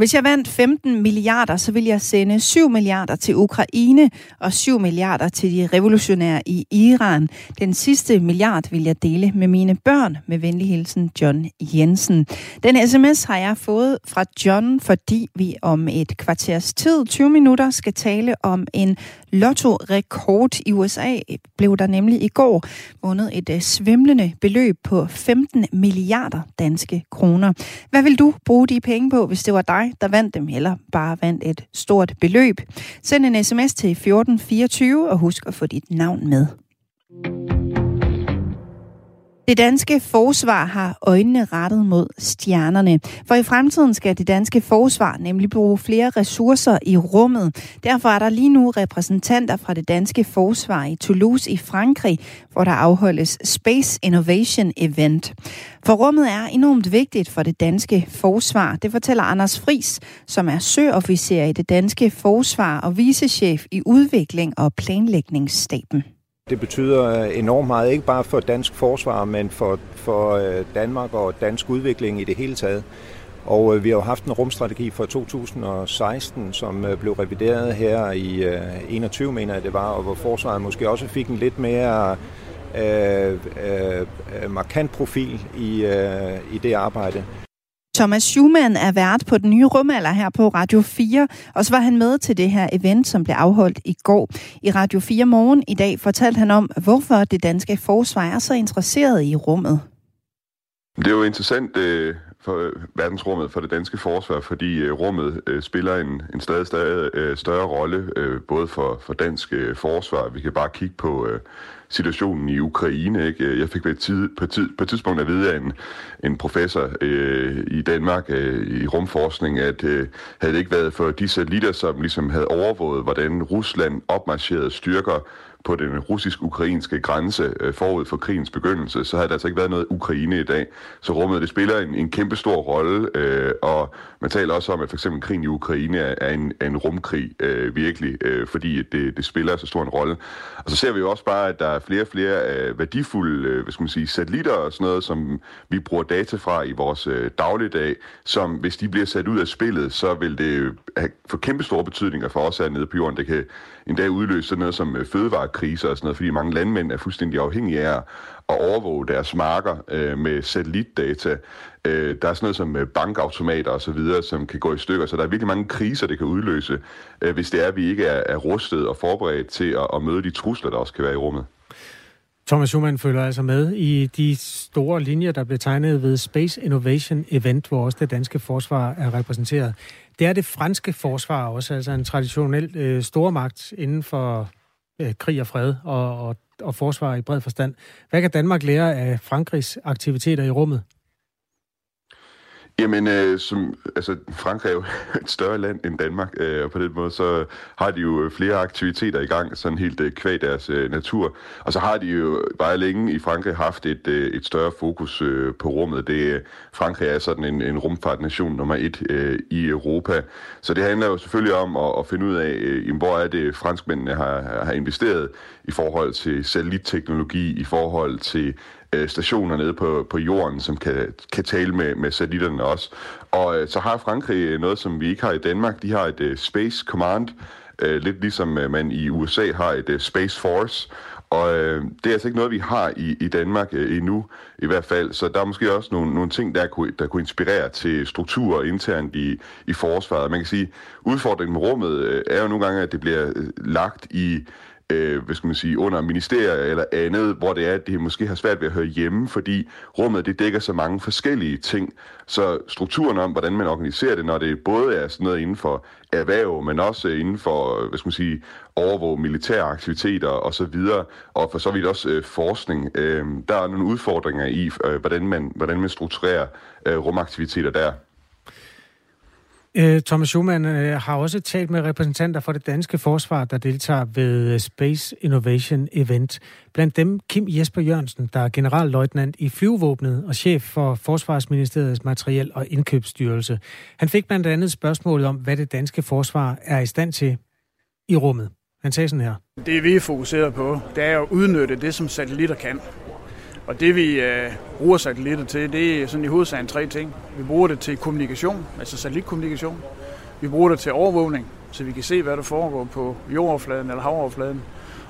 Hvis jeg vandt 15 milliarder, så vil jeg sende 7 milliarder til Ukraine og 7 milliarder til de revolutionære i Iran. Den sidste milliard vil jeg dele med mine børn. Med venlig hilsen, John Jensen. Den sms har jeg fået fra John, fordi vi om et kvarters tid, 20 minutter, skal tale om en lotto-rekord i USA. Blev der nemlig i går vundet et øh, svimlende beløb på 15 milliarder danske kroner. Hvad vil du bruge de penge på, hvis det var dig, der vandt dem, eller bare vandt et stort beløb. Send en sms til 1424 og husk at få dit navn med. Det danske forsvar har øjnene rettet mod stjernerne, for i fremtiden skal det danske forsvar nemlig bruge flere ressourcer i rummet. Derfor er der lige nu repræsentanter fra det danske forsvar i Toulouse i Frankrig, hvor der afholdes Space Innovation Event. For rummet er enormt vigtigt for det danske forsvar. Det fortæller Anders Fris, som er søofficer i det danske forsvar og vicechef i udvikling og planlægningsstaben. Det betyder øh, enormt meget, ikke bare for dansk forsvar, men for, for øh, Danmark og dansk udvikling i det hele taget. Og øh, vi har jo haft en rumstrategi fra 2016, som blev revideret her i 21, mener jeg det var, og hvor forsvaret måske også fik en lidt mere øh, øh, markant profil i, øh, i det arbejde. Thomas Schumann er vært på den nye rumalder her på Radio 4, og så var han med til det her event, som blev afholdt i går. I Radio 4 morgen i dag fortalte han om, hvorfor det danske forsvar er så interesseret i rummet. Det er jo interessant øh, for øh, verdensrummet, for det danske forsvar, fordi øh, rummet øh, spiller en, en stadig stadig øh, større rolle, øh, både for, for dansk øh, forsvar. Vi kan bare kigge på øh, situationen i Ukraine. Ikke? Jeg fik på et, tid, på, tid, på et tidspunkt at vide af en, en professor øh, i Danmark øh, i rumforskning, at øh, havde det ikke været for de satellitter, som ligesom havde overvåget, hvordan Rusland opmarcherede styrker på den russisk-ukrainske grænse øh, forud for krigens begyndelse, så havde der altså ikke været noget Ukraine i dag. Så rummet det spiller en, en kæmpe stor rolle, øh, og man taler også om, at for eksempel krigen i Ukraine er, en, er en rumkrig øh, virkelig, øh, fordi det, det spiller så stor en rolle. Og så ser vi jo også bare, at der er flere og flere øh, værdifulde øh, hvad skal man sige, satellitter og sådan noget, som vi bruger data fra i vores øh, dagligdag, som hvis de bliver sat ud af spillet, så vil det have, få kæmpe store betydninger for os hernede på jorden. Det kan endda udløse sådan noget som øh, fødevarekriser og sådan noget, fordi mange landmænd er fuldstændig afhængige af at overvåge deres marker øh, med satellitdata. Øh, der er sådan noget som øh, bankautomater og så videre, som kan gå i stykker, så der er virkelig mange kriser, det kan udløse, øh, hvis det er, at vi ikke er, er rustet og forberedt til at, at møde de trusler, der også kan være i rummet. Thomas Schumann følger altså med i de store linjer, der blev tegnet ved Space Innovation Event, hvor også det danske forsvar er repræsenteret. Det er det franske forsvar også, altså en traditionel øh, stormagt inden for øh, krig og fred og, og, og forsvar i bred forstand. Hvad kan Danmark lære af Frankrigs aktiviteter i rummet? Jamen, øh, som, altså, Frankrig er jo et større land end Danmark, øh, og på den måde så har de jo øh, flere aktiviteter i gang, sådan helt øh, kvæg deres øh, natur. Og så har de jo bare længe i Frankrig haft et, øh, et større fokus øh, på rummet. Det, øh, Frankrig er sådan en, en rumfartnation nummer et øh, i Europa. Så det handler jo selvfølgelig om at, at finde ud af, øh, hvor er det franskmændene har, har investeret i forhold til satellitteknologi, i forhold til øh, stationer nede på, på jorden, som kan, kan tale med, med satellitterne også. Og øh, så har Frankrig øh, noget, som vi ikke har i Danmark. De har et øh, Space Command, øh, lidt ligesom øh, man i USA har et øh, Space Force. Og øh, det er altså ikke noget, vi har i, i Danmark øh, endnu, i hvert fald. Så der er måske også nogle, nogle ting, der kunne, der kunne inspirere til strukturer internt i, i forsvaret. Man kan sige, udfordringen med rummet øh, er jo nogle gange, at det bliver øh, lagt i øh, hvad skal man sige, under ministerier eller andet, hvor det er, at det måske har svært ved at høre hjemme, fordi rummet det dækker så mange forskellige ting. Så strukturen om, hvordan man organiserer det, når det både er sådan noget inden for erhverv, men også inden for, øh, hvad skal man sige, overvåge militære aktiviteter og så videre, og for så vidt også øh, forskning. Øh, der er nogle udfordringer i, øh, hvordan, man, hvordan man strukturerer øh, rumaktiviteter der. Øh, Thomas Schumann øh, har også talt med repræsentanter for det danske forsvar, der deltager ved øh, Space Innovation Event. Blandt dem Kim Jesper Jørgensen, der er generalløjtnant i flyvevåbnet og chef for Forsvarsministeriets materiel- og indkøbsstyrelse. Han fik blandt andet spørgsmålet om, hvad det danske forsvar er i stand til i rummet. Han sagde sådan her. Det vi er fokuseret på, det er at udnytte det, som satellitter kan. Og det vi øh, bruger satellitter til, det er sådan i hovedsagen tre ting. Vi bruger det til kommunikation, altså satellitkommunikation. Vi bruger det til overvågning, så vi kan se, hvad der foregår på jordoverfladen eller havoverfladen.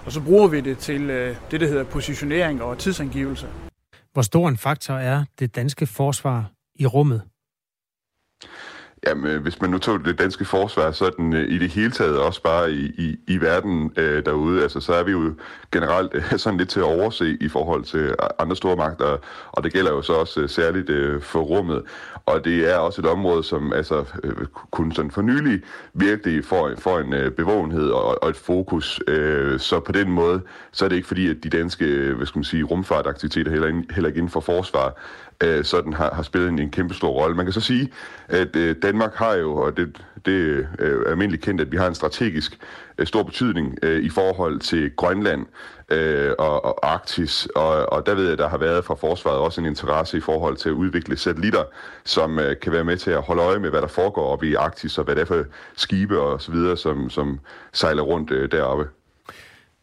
Og så bruger vi det til øh, det, der hedder positionering og tidsangivelse. Hvor stor en faktor er det danske forsvar i rummet? Jamen, øh, hvis man nu tog det danske forsvar, så er den øh, i det hele taget også bare i, i, i verden øh, derude. Altså, så er vi jo generelt øh, sådan lidt til at overse i forhold til andre store magter, og det gælder jo så også øh, særligt øh, for rummet. Og det er også et område, som altså, øh, kun sådan for nylig virkelig får, får en øh, bevågenhed og, og et fokus. Øh, så på den måde, så er det ikke fordi, at de danske øh, hvad skal man sige, rumfartaktiviteter heller, heller ikke inden for forsvar øh, sådan har, har spillet en, en kæmpe stor rolle. Man kan så sige, at øh, Danmark har jo, og det, det øh, er almindeligt kendt, at vi har en strategisk øh, stor betydning øh, i forhold til Grønland øh, og, og Arktis, og, og der ved jeg, at der har været fra forsvaret også en interesse i forhold til at udvikle satellitter, som øh, kan være med til at holde øje med, hvad der foregår oppe i Arktis, og hvad det er for skibe og så videre, som, som sejler rundt øh, deroppe.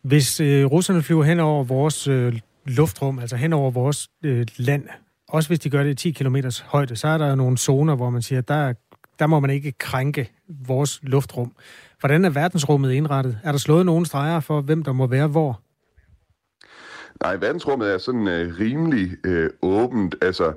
Hvis øh, russerne flyver hen over vores øh, luftrum, altså hen over vores øh, land, også hvis de gør det i 10 km højde, så er der jo nogle zoner, hvor man siger, der, der må man ikke krænke vores luftrum. Hvordan er verdensrummet indrettet? Er der slået nogle streger for, hvem der må være hvor? Nej, verdensrummet er sådan øh, rimelig øh, åbent. Altså,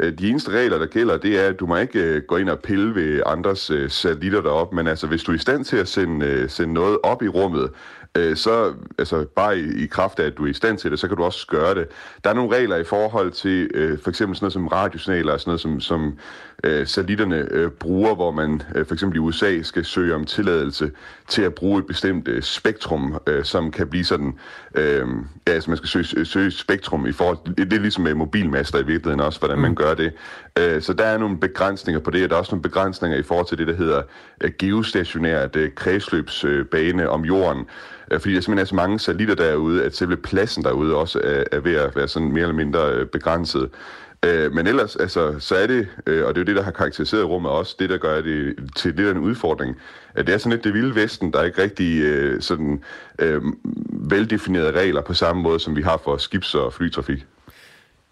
øh, de eneste regler, der gælder, det er, at du må ikke øh, gå ind og pille ved andres øh, satellitter deroppe, men altså, hvis du er i stand til at sende, øh, sende noget op i rummet, øh, så altså, bare i, i kraft af, at du er i stand til det, så kan du også gøre det. Der er nogle regler i forhold til øh, for eksempel sådan noget som radiosignaler og sådan noget, som, som øh, satellitterne øh, bruger, hvor man øh, for eksempel i USA skal søge om tilladelse til at bruge et bestemt øh, spektrum, øh, som kan blive sådan, øh, ja, altså man skal søge, søge spektrum i forhold det, er ligesom med mobilmaster i virkeligheden også, hvordan man gør det. Øh, så der er nogle begrænsninger på det, og der er også nogle begrænsninger i forhold til det, der hedder øh, geostationært øh, kredsløbsbane øh, om jorden, øh, fordi der simpelthen er så mange satellitter derude, at selve pladsen derude også er, er ved at være sådan mere eller mindre øh, begrænset. Øh, men ellers, altså, så er det, øh, og det er jo det, der har karakteriseret rummet også, det, der gør det til lidt af en udfordring, at det er sådan lidt det vilde vesten, der er ikke rigtig øh, sådan øh, veldefinerede regler på samme måde, som vi har for skibs- og flytrafik.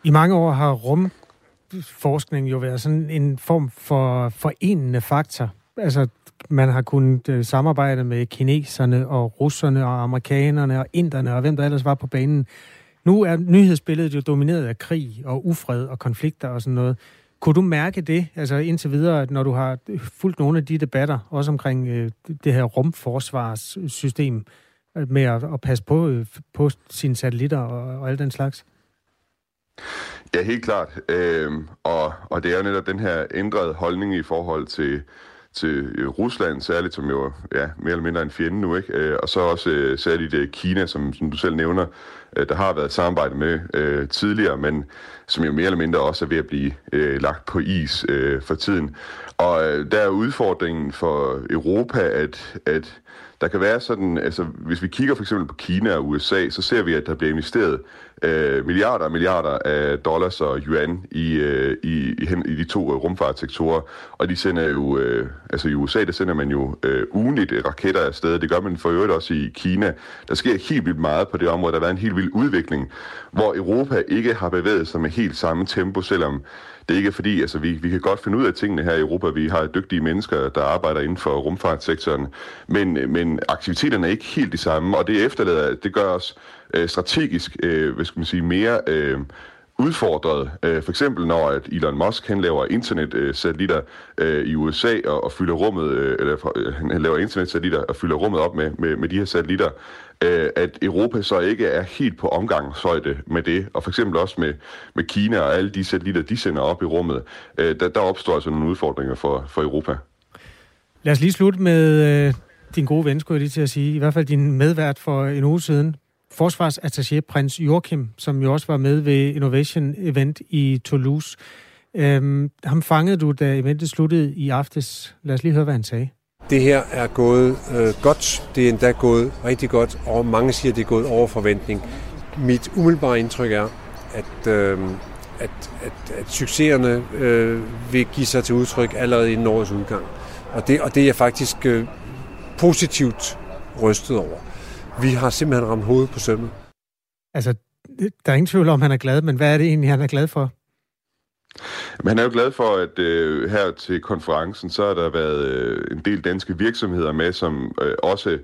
I mange år har rumforskning jo været sådan en form for forenende faktor. Altså, man har kunnet øh, samarbejde med kineserne og russerne og amerikanerne og inderne og hvem der ellers var på banen. Nu er nyhedsbilledet jo domineret af krig og ufred og konflikter og sådan noget. Kunne du mærke det, altså indtil videre, at når du har fulgt nogle af de debatter, også omkring øh, det her rumforsvarssystem, øh, med at, at passe på, øh, på sine satellitter og, og alt den slags? Ja, helt klart. Øhm, og, og det er jo netop den her ændrede holdning i forhold til, til øh, Rusland, særligt som jo ja, mere eller mindre en fjende nu, ikke? Øh, og så også øh, særligt Kina, som, som du selv nævner, øh, der har været et samarbejde med øh, tidligere, men som jo mere eller mindre også er ved at blive øh, lagt på is øh, for tiden. Og øh, der er udfordringen for Europa, at, at der kan være sådan, altså hvis vi kigger for eksempel på Kina og USA, så ser vi, at der bliver investeret øh, milliarder og milliarder af dollars og yuan i, øh, i, i, hen- i de to øh, rumfartsektorer. Og de sender jo, øh, altså i USA, der sender man jo øh, ugenligt øh, raketter afsted. Det gør man for øvrigt også i Kina. Der sker helt vildt meget på det område. Der har været en helt vild udvikling, hvor Europa ikke har bevæget sig med helt samme tempo, selvom det ikke fordi, altså vi, vi kan godt finde ud af tingene her i Europa. Vi har dygtige mennesker, der arbejder inden for rumfartssektoren, men, men aktiviteterne er ikke helt de samme, og det efterlader, det gør os øh, strategisk, øh, hvad skal man sige, mere øh, udfordret. Øh, for eksempel når at Elon Musk han laver internetsatellitter øh, i USA og, og fylder rummet, øh, eller øh, han laver internetsatellitter og fylder rummet op med, med, med de her satellitter, øh, at Europa så ikke er helt på omgangshøjde med det, og for eksempel også med, med Kina og alle de satellitter, de sender op i rummet, øh, der, der opstår altså nogle udfordringer for, for Europa. Lad os lige slutte med øh, din gode ven, skulle jeg lige til at sige. I hvert fald din medvært for en uge siden. Forsvarsattaché prins Joachim, som jo også var med ved Innovation Event i Toulouse. Øhm, ham fangede du, da eventet sluttede i aftes. Lad os lige høre, hvad han sagde. Det her er gået øh, godt. Det er endda gået rigtig godt, og mange siger, at det er gået over forventning. Mit umiddelbare indtryk er, at, øh, at, at, at succeserne øh, vil give sig til udtryk allerede inden årets udgang. Og det, og det er jeg faktisk øh, positivt rystet over. Vi har simpelthen ramt hovedet på sømmet. Altså, der er ingen tvivl om, han er glad, men hvad er det egentlig, han er glad for? Men han er jo glad for, at øh, her til konferencen, så har der været øh, en del danske virksomheder med, som øh, også,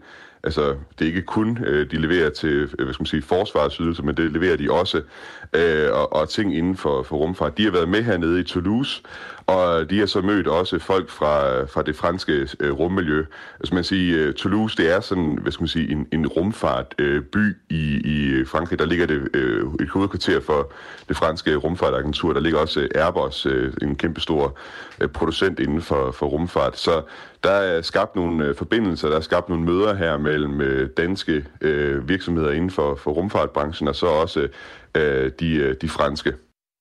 altså det er ikke kun, øh, de leverer til, øh, hvad skal man sige, forsvarsydelser, men det leverer de også, øh, og, og ting inden for, for rumfart. De har været med hernede i Toulouse, og de har så mødt også folk fra, fra det franske øh, rummiljø. Altså man siger, øh, Toulouse, det er sådan, hvad skal man sige, en, en rumfartby øh, by i, i Frankrig. Der ligger det øh, et hovedkvarter for det franske rumfartagentur. Der ligger også øh, Airbus, øh, en kæmpe stor øh, producent inden for, for rumfart. Så der er skabt nogle øh, forbindelser, der er skabt nogle møder her mellem øh, danske øh, virksomheder inden for, for rumfartbranchen, og så også øh, de, øh, de franske.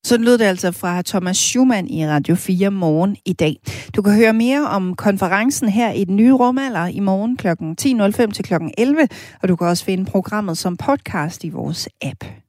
Sådan lød det altså fra Thomas Schumann i Radio 4 morgen i dag. Du kan høre mere om konferencen her i den nye rumalder i morgen kl. 10.05 til kl. 11, og du kan også finde programmet som podcast i vores app.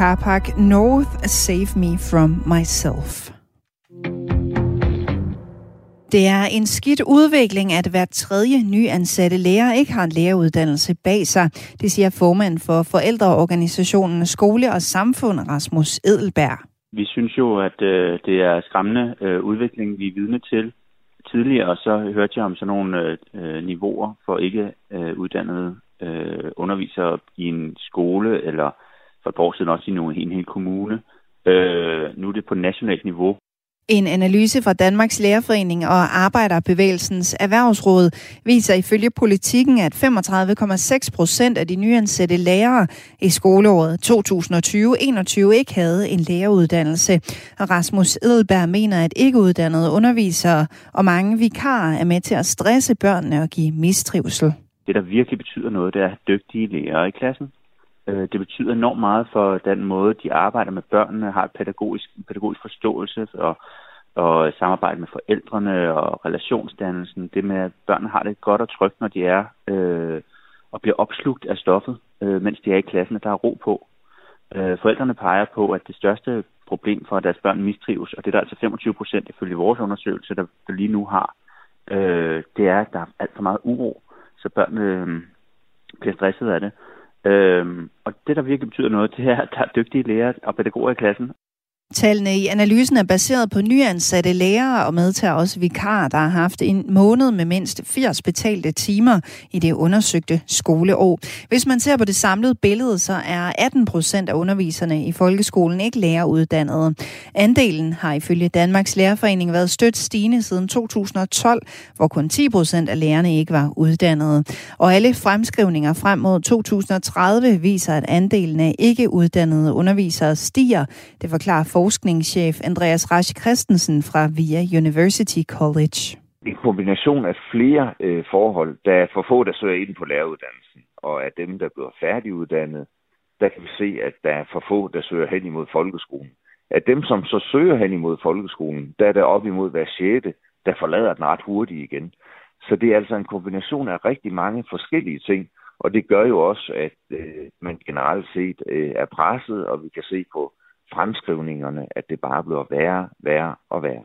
Carpark North, Save Me From Myself. Det er en skidt udvikling, at hver tredje nyansatte lærer ikke har en læreruddannelse bag sig. Det siger formand for forældreorganisationen Skole og Samfund, Rasmus Edelberg. Vi synes jo, at øh, det er skræmmende øh, udvikling, vi er vidne til. Tidligere så hørte jeg om sådan nogle øh, øh, niveauer for ikke øh, uddannede øh, undervisere i en skole, eller for et år siden også i en, en hel kommune. Øh, nu er det på nationalt niveau. En analyse fra Danmarks Lærerforening og Arbejderbevægelsens Erhvervsråd viser ifølge politikken, at 35,6 procent af de nyansatte lærere i skoleåret 2020-21 ikke havde en læreruddannelse. Og Rasmus Edelberg mener, at ikke uddannede undervisere og mange vikarer er med til at stresse børnene og give mistrivsel. Det, der virkelig betyder noget, det er dygtige lærere i klassen. Øh, Det betyder enormt meget for den måde, de arbejder med børnene, har et pædagogisk, pædagogisk forståelse og, og samarbejde med forældrene og relationsdannelsen. Det med, at børnene har det godt og trygt, når de er øh, og bliver opslugt af stoffet, øh, mens de er i klassen, og der er ro på. Øh, forældrene peger på, at det største problem for, at deres børn mistrives, og det er der altså 25 procent ifølge vores undersøgelse, der, der lige nu har, øh, det er, at der er alt for meget uro, så børnene øh, bliver stresset af det. Øhm, og det, der virkelig betyder noget, det er, at der er dygtige lærere og pædagoger i klassen. Tallene i analysen er baseret på nyansatte lærere og medtager også vikarer, der har haft en måned med mindst 80 betalte timer i det undersøgte skoleår. Hvis man ser på det samlede billede, så er 18 procent af underviserne i folkeskolen ikke læreruddannede. Andelen har ifølge Danmarks Lærerforening været stødt stigende siden 2012, hvor kun 10 procent af lærerne ikke var uddannede. Og alle fremskrivninger frem mod 2030 viser, at andelen af ikke uddannede undervisere stiger. Det forklarer forskningschef Andreas Rasch Christensen fra VIA University College. En kombination af flere øh, forhold. Der er for få, der søger ind på læreruddannelsen, og af dem, der bliver færdiguddannet, der kan vi se, at der er for få, der søger hen imod folkeskolen. Af dem, som så søger hen imod folkeskolen, der er der op imod hver sjette, der forlader den ret hurtigt igen. Så det er altså en kombination af rigtig mange forskellige ting, og det gør jo også, at øh, man generelt set øh, er presset, og vi kan se på fremskrivningerne, at det bare bliver værre, værre og værre.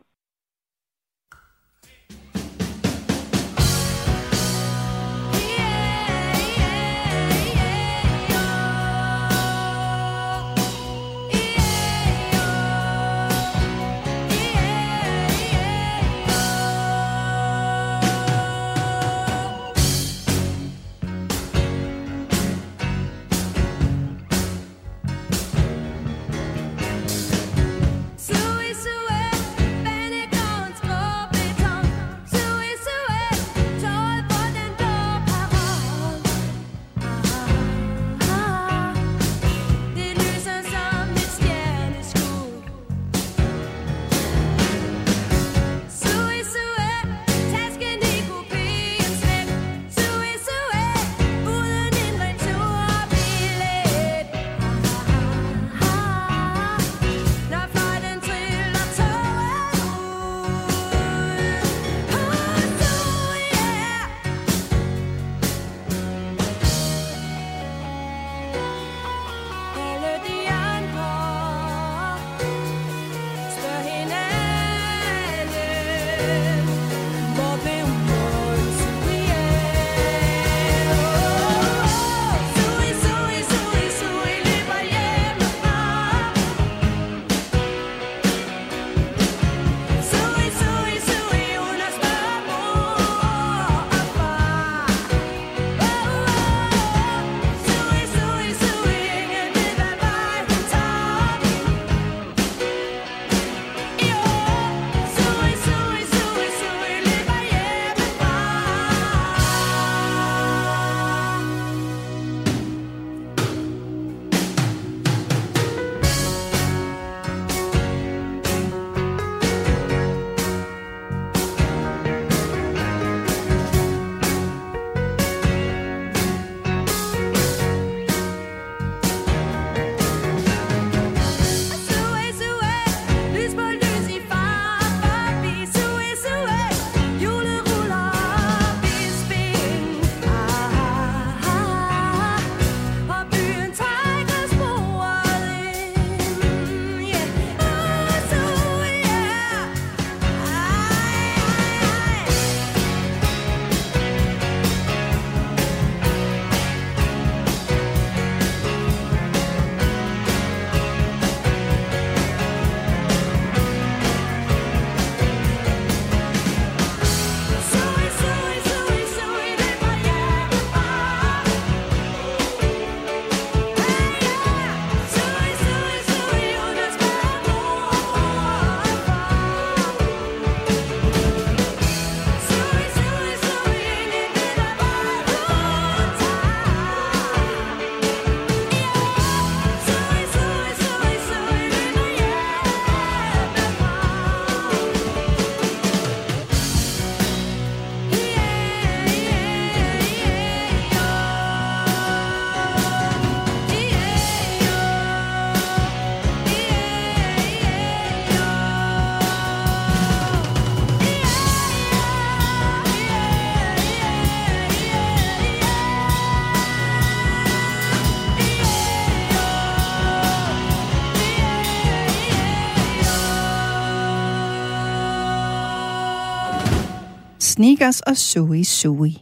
Sneakers og Zoe Zoe.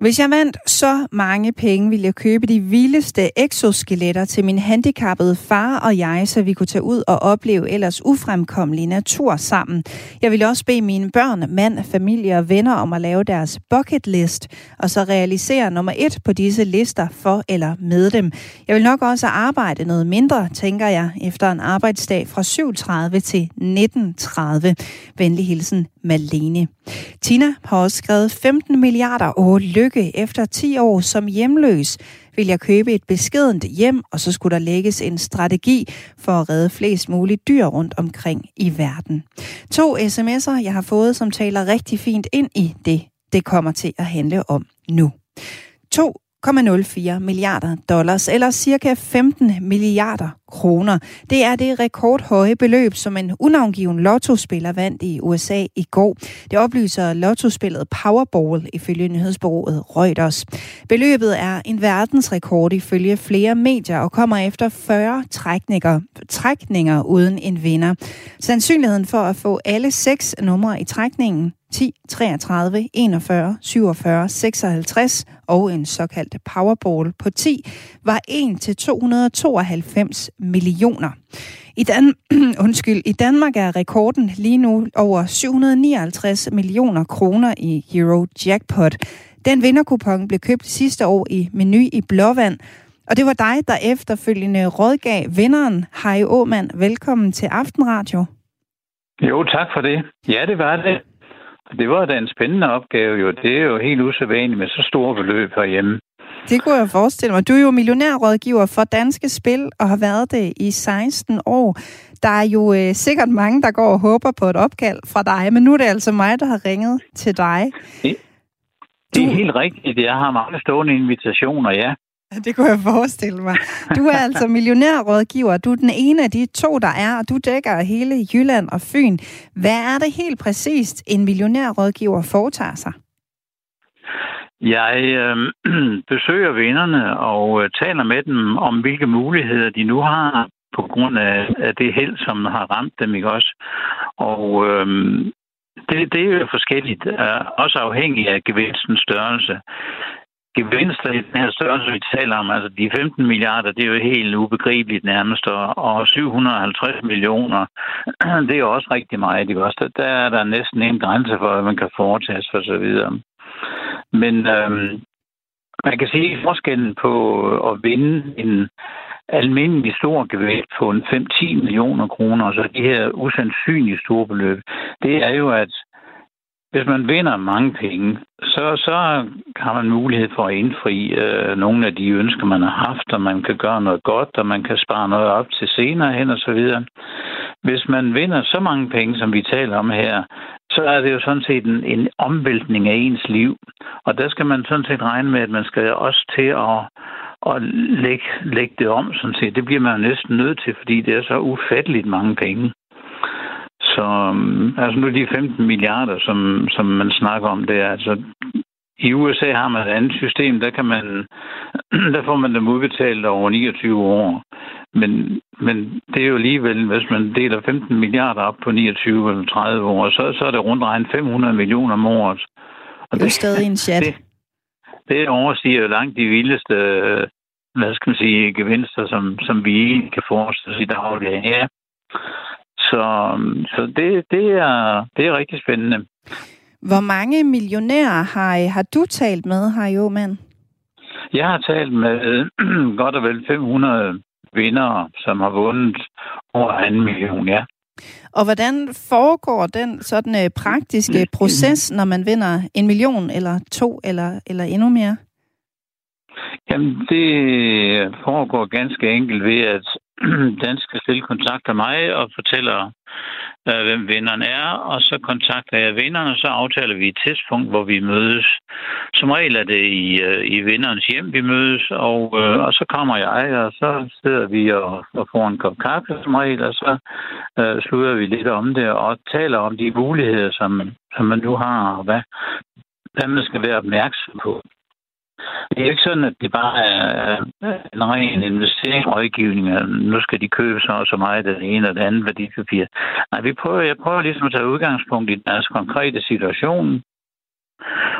Hvis jeg vandt så mange penge, ville jeg købe de vildeste exoskeletter til min handicappede far og jeg, så vi kunne tage ud og opleve ellers ufremkommelig natur sammen. Jeg ville også bede mine børn, mand, familie og venner om at lave deres bucket list, og så realisere nummer et på disse lister for eller med dem. Jeg vil nok også arbejde noget mindre, tænker jeg, efter en arbejdsdag fra 7.30 til 19.30. Venlig hilsen, Malene. Tina har også skrevet 15 milliarder og lykke efter 10 år som hjemløs. Vil jeg købe et beskedent hjem, og så skulle der lægges en strategi for at redde flest mulige dyr rundt omkring i verden. To sms'er, jeg har fået, som taler rigtig fint ind i det, det kommer til at handle om nu. To 2,04 milliarder dollars, eller cirka 15 milliarder kroner. Det er det rekordhøje beløb, som en unavngiven lottospiller vandt i USA i går. Det oplyser lottospillet Powerball ifølge nyhedsbureauet Reuters. Beløbet er en verdensrekord ifølge flere medier og kommer efter 40 trækninger, trækninger uden en vinder. Sandsynligheden for at få alle seks numre i trækningen 10, 33, 41, 47, 56 og en såkaldt Powerball på 10 var 1 til 292 millioner. I, Dan- Undskyld, I Danmark er rekorden lige nu over 759 millioner kroner i Euro Jackpot. Den vinderkupon blev købt sidste år i Menu i Blåvand, og det var dig, der efterfølgende rådgav vinderen. Hej Åmand, velkommen til Aftenradio. Jo, tak for det. Ja, det var det. Det var da en spændende opgave jo. Det er jo helt usædvanligt med så store beløb herhjemme. Det kunne jeg forestille mig. Du er jo millionærrådgiver for Danske Spil og har været det i 16 år. Der er jo øh, sikkert mange, der går og håber på et opkald fra dig, men nu er det altså mig, der har ringet til dig. Det, det er helt rigtigt. Jeg har mange stående invitationer, ja. Det kunne jeg forestille mig. Du er altså millionærrådgiver. Du er den ene af de to, der er, og du dækker hele Jylland og Fyn. Hvad er det helt præcist, en millionærrådgiver foretager sig? Jeg øh, besøger vennerne og øh, taler med dem om, hvilke muligheder de nu har på grund af, af det held, som har ramt dem, ikke også? Og øh, det, det er jo forskelligt, øh, også afhængig af gevinstens størrelse gevinster i den her størrelse, vi taler om, altså de 15 milliarder, det er jo helt ubegribeligt nærmest, og 750 millioner, det er jo også rigtig meget. Ikke? Også der er der næsten en grænse for, hvad man kan foretage for så videre. Men øhm, man kan sige, at forskellen på øh, at vinde en almindelig stor gevinst på en 5-10 millioner kroner, og så de her usandsynlige store beløb, det er jo, at hvis man vinder mange penge, så, så har man mulighed for at indfri øh, nogle af de ønsker, man har haft, og man kan gøre noget godt, og man kan spare noget op til senere hen og så videre. Hvis man vinder så mange penge, som vi taler om her, så er det jo sådan set en, en omvæltning af ens liv. Og der skal man sådan set regne med, at man skal også til at, at lægge, lægge det om. Sådan set. Det bliver man jo næsten nødt til, fordi det er så ufatteligt mange penge. Så altså nu de 15 milliarder, som, som man snakker om, det er altså i USA har man et andet system, der kan man, der får man dem udbetalt over 29 år. Men, men det er jo alligevel, hvis man deler 15 milliarder op på 29 eller 30 år, så, så er det rundt regnet 500 millioner om året. Og det er stadig en chat. Det, det overstiger langt de vildeste, hvad skal man sige, gevinster, som, som vi kan forestille os i dagligdagen. Ja. Så, så det, det, er, det er rigtig spændende. Hvor mange millionærer har, har du talt med, har jo mand? Jeg har talt med godt og vel 500 vinder, som har vundet over en million, ja. Og hvordan foregår den sådan uh, praktiske proces, når man vinder en million eller to eller, eller endnu mere? Jamen, det foregår ganske enkelt ved, at Danske Spil kontakter mig og fortæller, øh, hvem vinderen er, og så kontakter jeg vinderen, og så aftaler vi et tidspunkt, hvor vi mødes. Som regel er det i, øh, i vinderens hjem, vi mødes, og, øh, og så kommer jeg, og så sidder vi og, og får en kop kaffe som regel, og så øh, slutter vi lidt om det, og taler om de muligheder, som, som man nu har, og hvad, hvad man skal være opmærksom på. Det er ikke sådan, at det bare er en ren investeringsrådgivning, og nu skal de købe så og så meget af det ene og det andet værdipapir. Nej, vi prøver, jeg prøver ligesom at tage udgangspunkt i deres konkrete situation,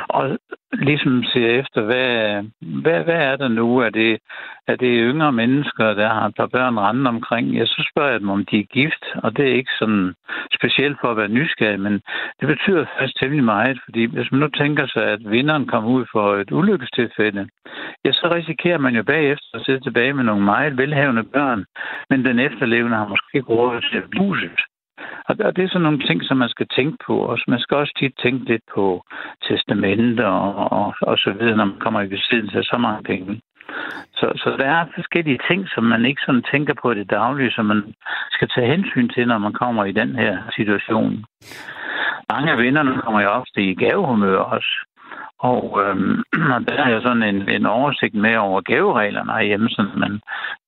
og ligesom se efter, hvad, hvad, hvad er der nu? Er det, er det yngre mennesker, der har et par børn rende omkring? Jeg så spørger jeg dem, om de er gift, og det er ikke sådan specielt for at være nysgerrig, men det betyder faktisk temmelig meget, fordi hvis man nu tænker sig, at vinderen kommer ud for et ulykkestilfælde, ja, så risikerer man jo bagefter at sidde tilbage med nogle meget velhavende børn, men den efterlevende har måske ikke råd til at huset. Og det er sådan nogle ting, som man skal tænke på også. Man skal også tit tænke lidt på testamenter og, og, og så videre, når man kommer i besiddelse af så mange penge. Så, så der er forskellige ting, som man ikke sådan tænker på i det daglige, som man skal tage hensyn til, når man kommer i den her situation. Mange af vennerne kommer jo ofte i gavehumør også. Og, øhm, og der er jo sådan en, en oversigt med over gavereglerne herhjemme, så man,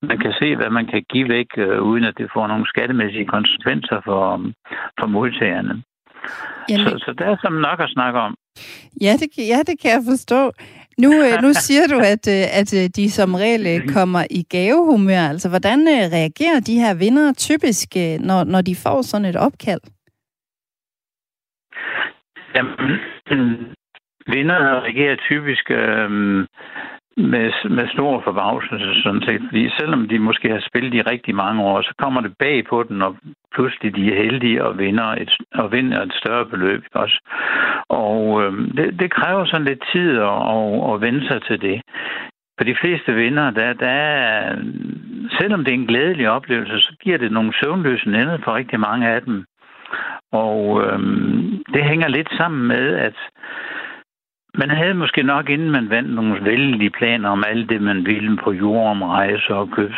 man kan se, hvad man kan give væk, øh, uden at det får nogle skattemæssige konsekvenser for, for modtagerne. Jamen. Så, så der er som nok at snakke om. Ja, det, kan- ja, det kan jeg forstå. Nu, øh, nu siger du, at, øh, at øh, de som regel kommer i gavehumør. Altså, hvordan reagerer de her vinder typisk, når, når de får sådan et opkald? Jamen, vinder reagerer typisk øh, med, med stor forbavselse, sådan set. Fordi selvom de måske har spillet i rigtig mange år, så kommer det bag på den, og pludselig de er heldige og vinder et, og vinder et større beløb også. Og øh, det, det kræver sådan lidt tid at, at, at vende sig til det. For de fleste vinder, der, der er, selvom det er en glædelig oplevelse, så giver det nogle søvnløse nætter for rigtig mange af dem. Og øhm, det hænger lidt sammen med, at man havde måske nok, inden man vandt nogle vældige planer om alt det, man ville på jorden, rejse og købe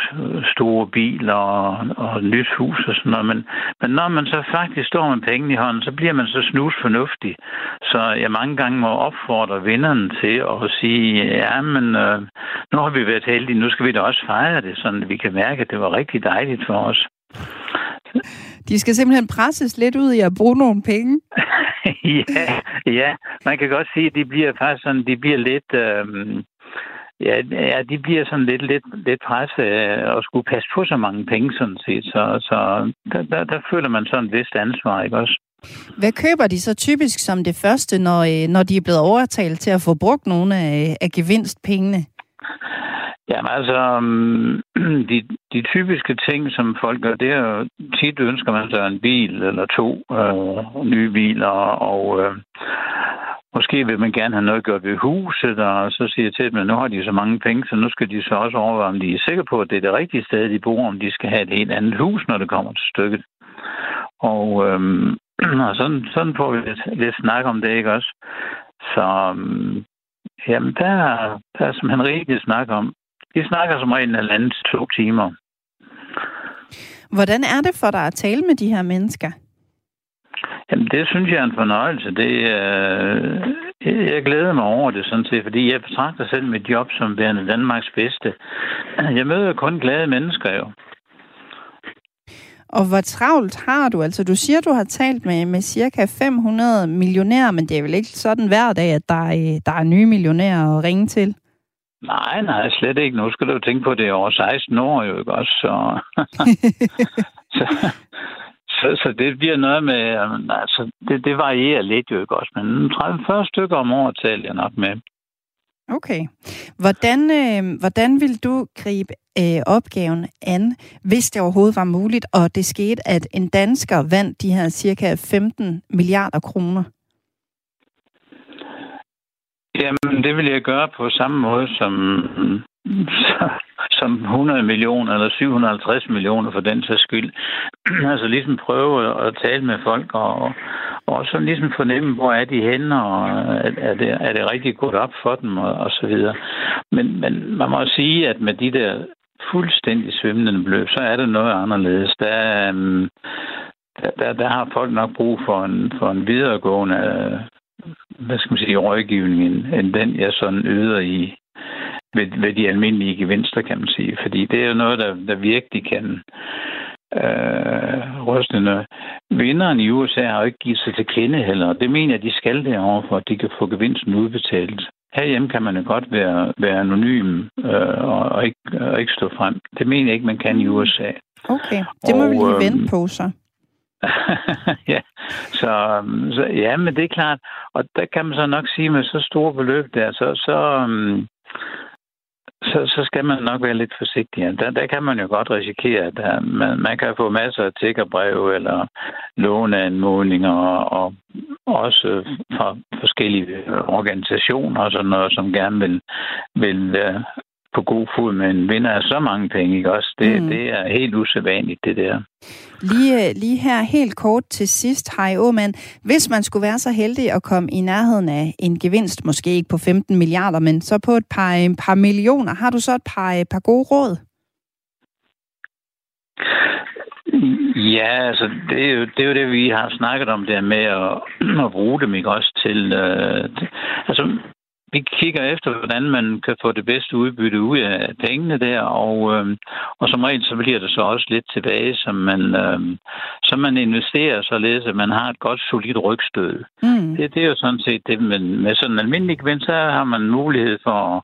store biler og, og et nyt hus og sådan noget. Men, men når man så faktisk står med penge i hånden, så bliver man så snus fornuftig. Så jeg mange gange må opfordre vinderen til at sige, ja, men øh, nu har vi været heldige, nu skal vi da også fejre det, sådan at vi kan mærke, at det var rigtig dejligt for os. De skal simpelthen presses lidt ud i at bruge nogle penge. ja, ja, man kan godt sige, at de bliver faktisk sådan, de bliver lidt, Øh, ja, ja, de bliver sådan lidt, lidt, lidt presset og skulle passe på så mange penge, sådan set. Så, så der, der, der føler man sådan et vist ansvar, ikke også? Hvad køber de så typisk som det første, når, øh, når de er blevet overtalt til at få brugt nogle af, af gevinstpengene? Jamen altså, øhm, de, de typiske ting, som folk gør, det er jo tit ønsker man sig en bil eller to øh, nye biler, og øh, måske vil man gerne have noget gjort ved huset, og så siger jeg til dem, at nu har de så mange penge, så nu skal de så også overveje, om de er sikre på, at det er det rigtige sted, de bor, om de skal have et helt andet hus, når det kommer til stykket. Og, øh, og sådan, sådan får vi lidt, lidt snak om det, ikke også? Så øhm, jamen, der, der er som rigtig snakker om. De snakker som regel en eller anden to timer. Hvordan er det for dig at tale med de her mennesker? Jamen, det synes jeg er en fornøjelse. Det, øh, jeg glæder mig over det sådan set, fordi jeg betragter selv mit job som værende Danmarks bedste. Jeg møder kun glade mennesker jo. Og hvor travlt har du? Altså, du siger, du har talt med, med cirka 500 millionærer, men det er vel ikke sådan hver dag, at der er, der er nye millionærer at ringe til? Nej, nej, slet ikke. Nu skal du tænke på, at det er over 16 år jo, ikke også? Så, så, så, så det bliver noget med, altså, det, det varierer lidt jo, ikke også? Men 30-40 stykker om året taler jeg nok med. Okay. Hvordan, øh, hvordan vil du gribe øh, opgaven an, hvis det overhovedet var muligt, og det skete, at en dansker vandt de her cirka 15 milliarder kroner? Jamen, det vil jeg gøre på samme måde som, som 100 millioner eller 750 millioner for den sags skyld. altså ligesom prøve at tale med folk og, og så ligesom fornemme, hvor er de henne, og er, er, det, er det rigtig godt op for dem og, og så videre. Men, men man må sige, at med de der fuldstændig svimlende beløb, så er det noget anderledes. Der, øhm, der, der, der har folk nok brug for en, for en videregående hvad skal man sige, rådgivning, end, den, jeg sådan yder i ved, ved de almindelige gevinster, kan man sige. Fordi det er jo noget, der, der virkelig kan øh, ryste noget. Vinderen i USA har jo ikke givet sig til kende heller, det mener jeg, de skal derovre, for at de kan få gevinsten udbetalt. herhjemme kan man jo godt være, være anonym øh, og, og, ikke, og ikke stå frem. Det mener jeg ikke, man kan i USA. Okay, det må Og, vi lige øhm, vente på så. ja, så, øhm, så ja, men det er klart. Og der kan man så nok sige, med så store beløb der, så, så, øhm, så, så skal man nok være lidt forsigtig. Der, der kan man jo godt risikere, at der, man, man kan få masser af tiggerbreve eller låneanmodninger, og, og også fra forskellige organisationer og sådan noget, som gerne vil, vil øh, på god fod med en vinder af så mange penge. Ikke? Også det, Mm. det er helt usædvanligt, det der. Lige, øh, lige her helt kort til sidst, Harry Aumann. Hvis man skulle være så heldig at komme i nærheden af en gevinst, måske ikke på 15 milliarder, men så på et par, et par millioner, har du så et par, et par gode råd? Ja, altså, det er, jo, det er jo det, vi har snakket om, der med at, at bruge dem, ikke også til... Øh, altså, vi kigger efter, hvordan man kan få det bedste udbytte ud af pengene der, og, øh, og som regel så bliver der så også lidt tilbage, som man, øh, som man investerer, således at man har et godt, solidt rygstød. Mm. Det, det er jo sådan set det, men med sådan en almindelig gevinst, så har man mulighed for at,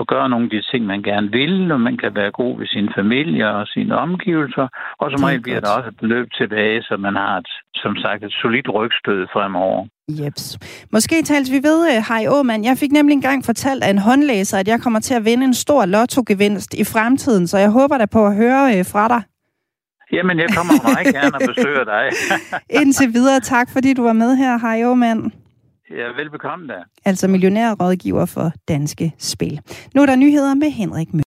at gøre nogle af de ting, man gerne vil, og man kan være god ved sin familie og sine omgivelser, og som Det regel bliver der også et beløb tilbage, så man har et, som sagt et solidt rygstød fremover. Jeps. Måske tals vi ved, øh, Harry Aumann. Jeg fik nemlig engang fortalt af en håndlæser, at jeg kommer til at vinde en stor lottogevinst i fremtiden, så jeg håber da på at høre øh, fra dig. Jamen, jeg kommer meget gerne og besøger dig. Indtil videre, tak fordi du var med her, Harry Aumann. ja, velbekomme da. Altså millionærrådgiver for Danske Spil. Nu er der nyheder med Henrik Mø.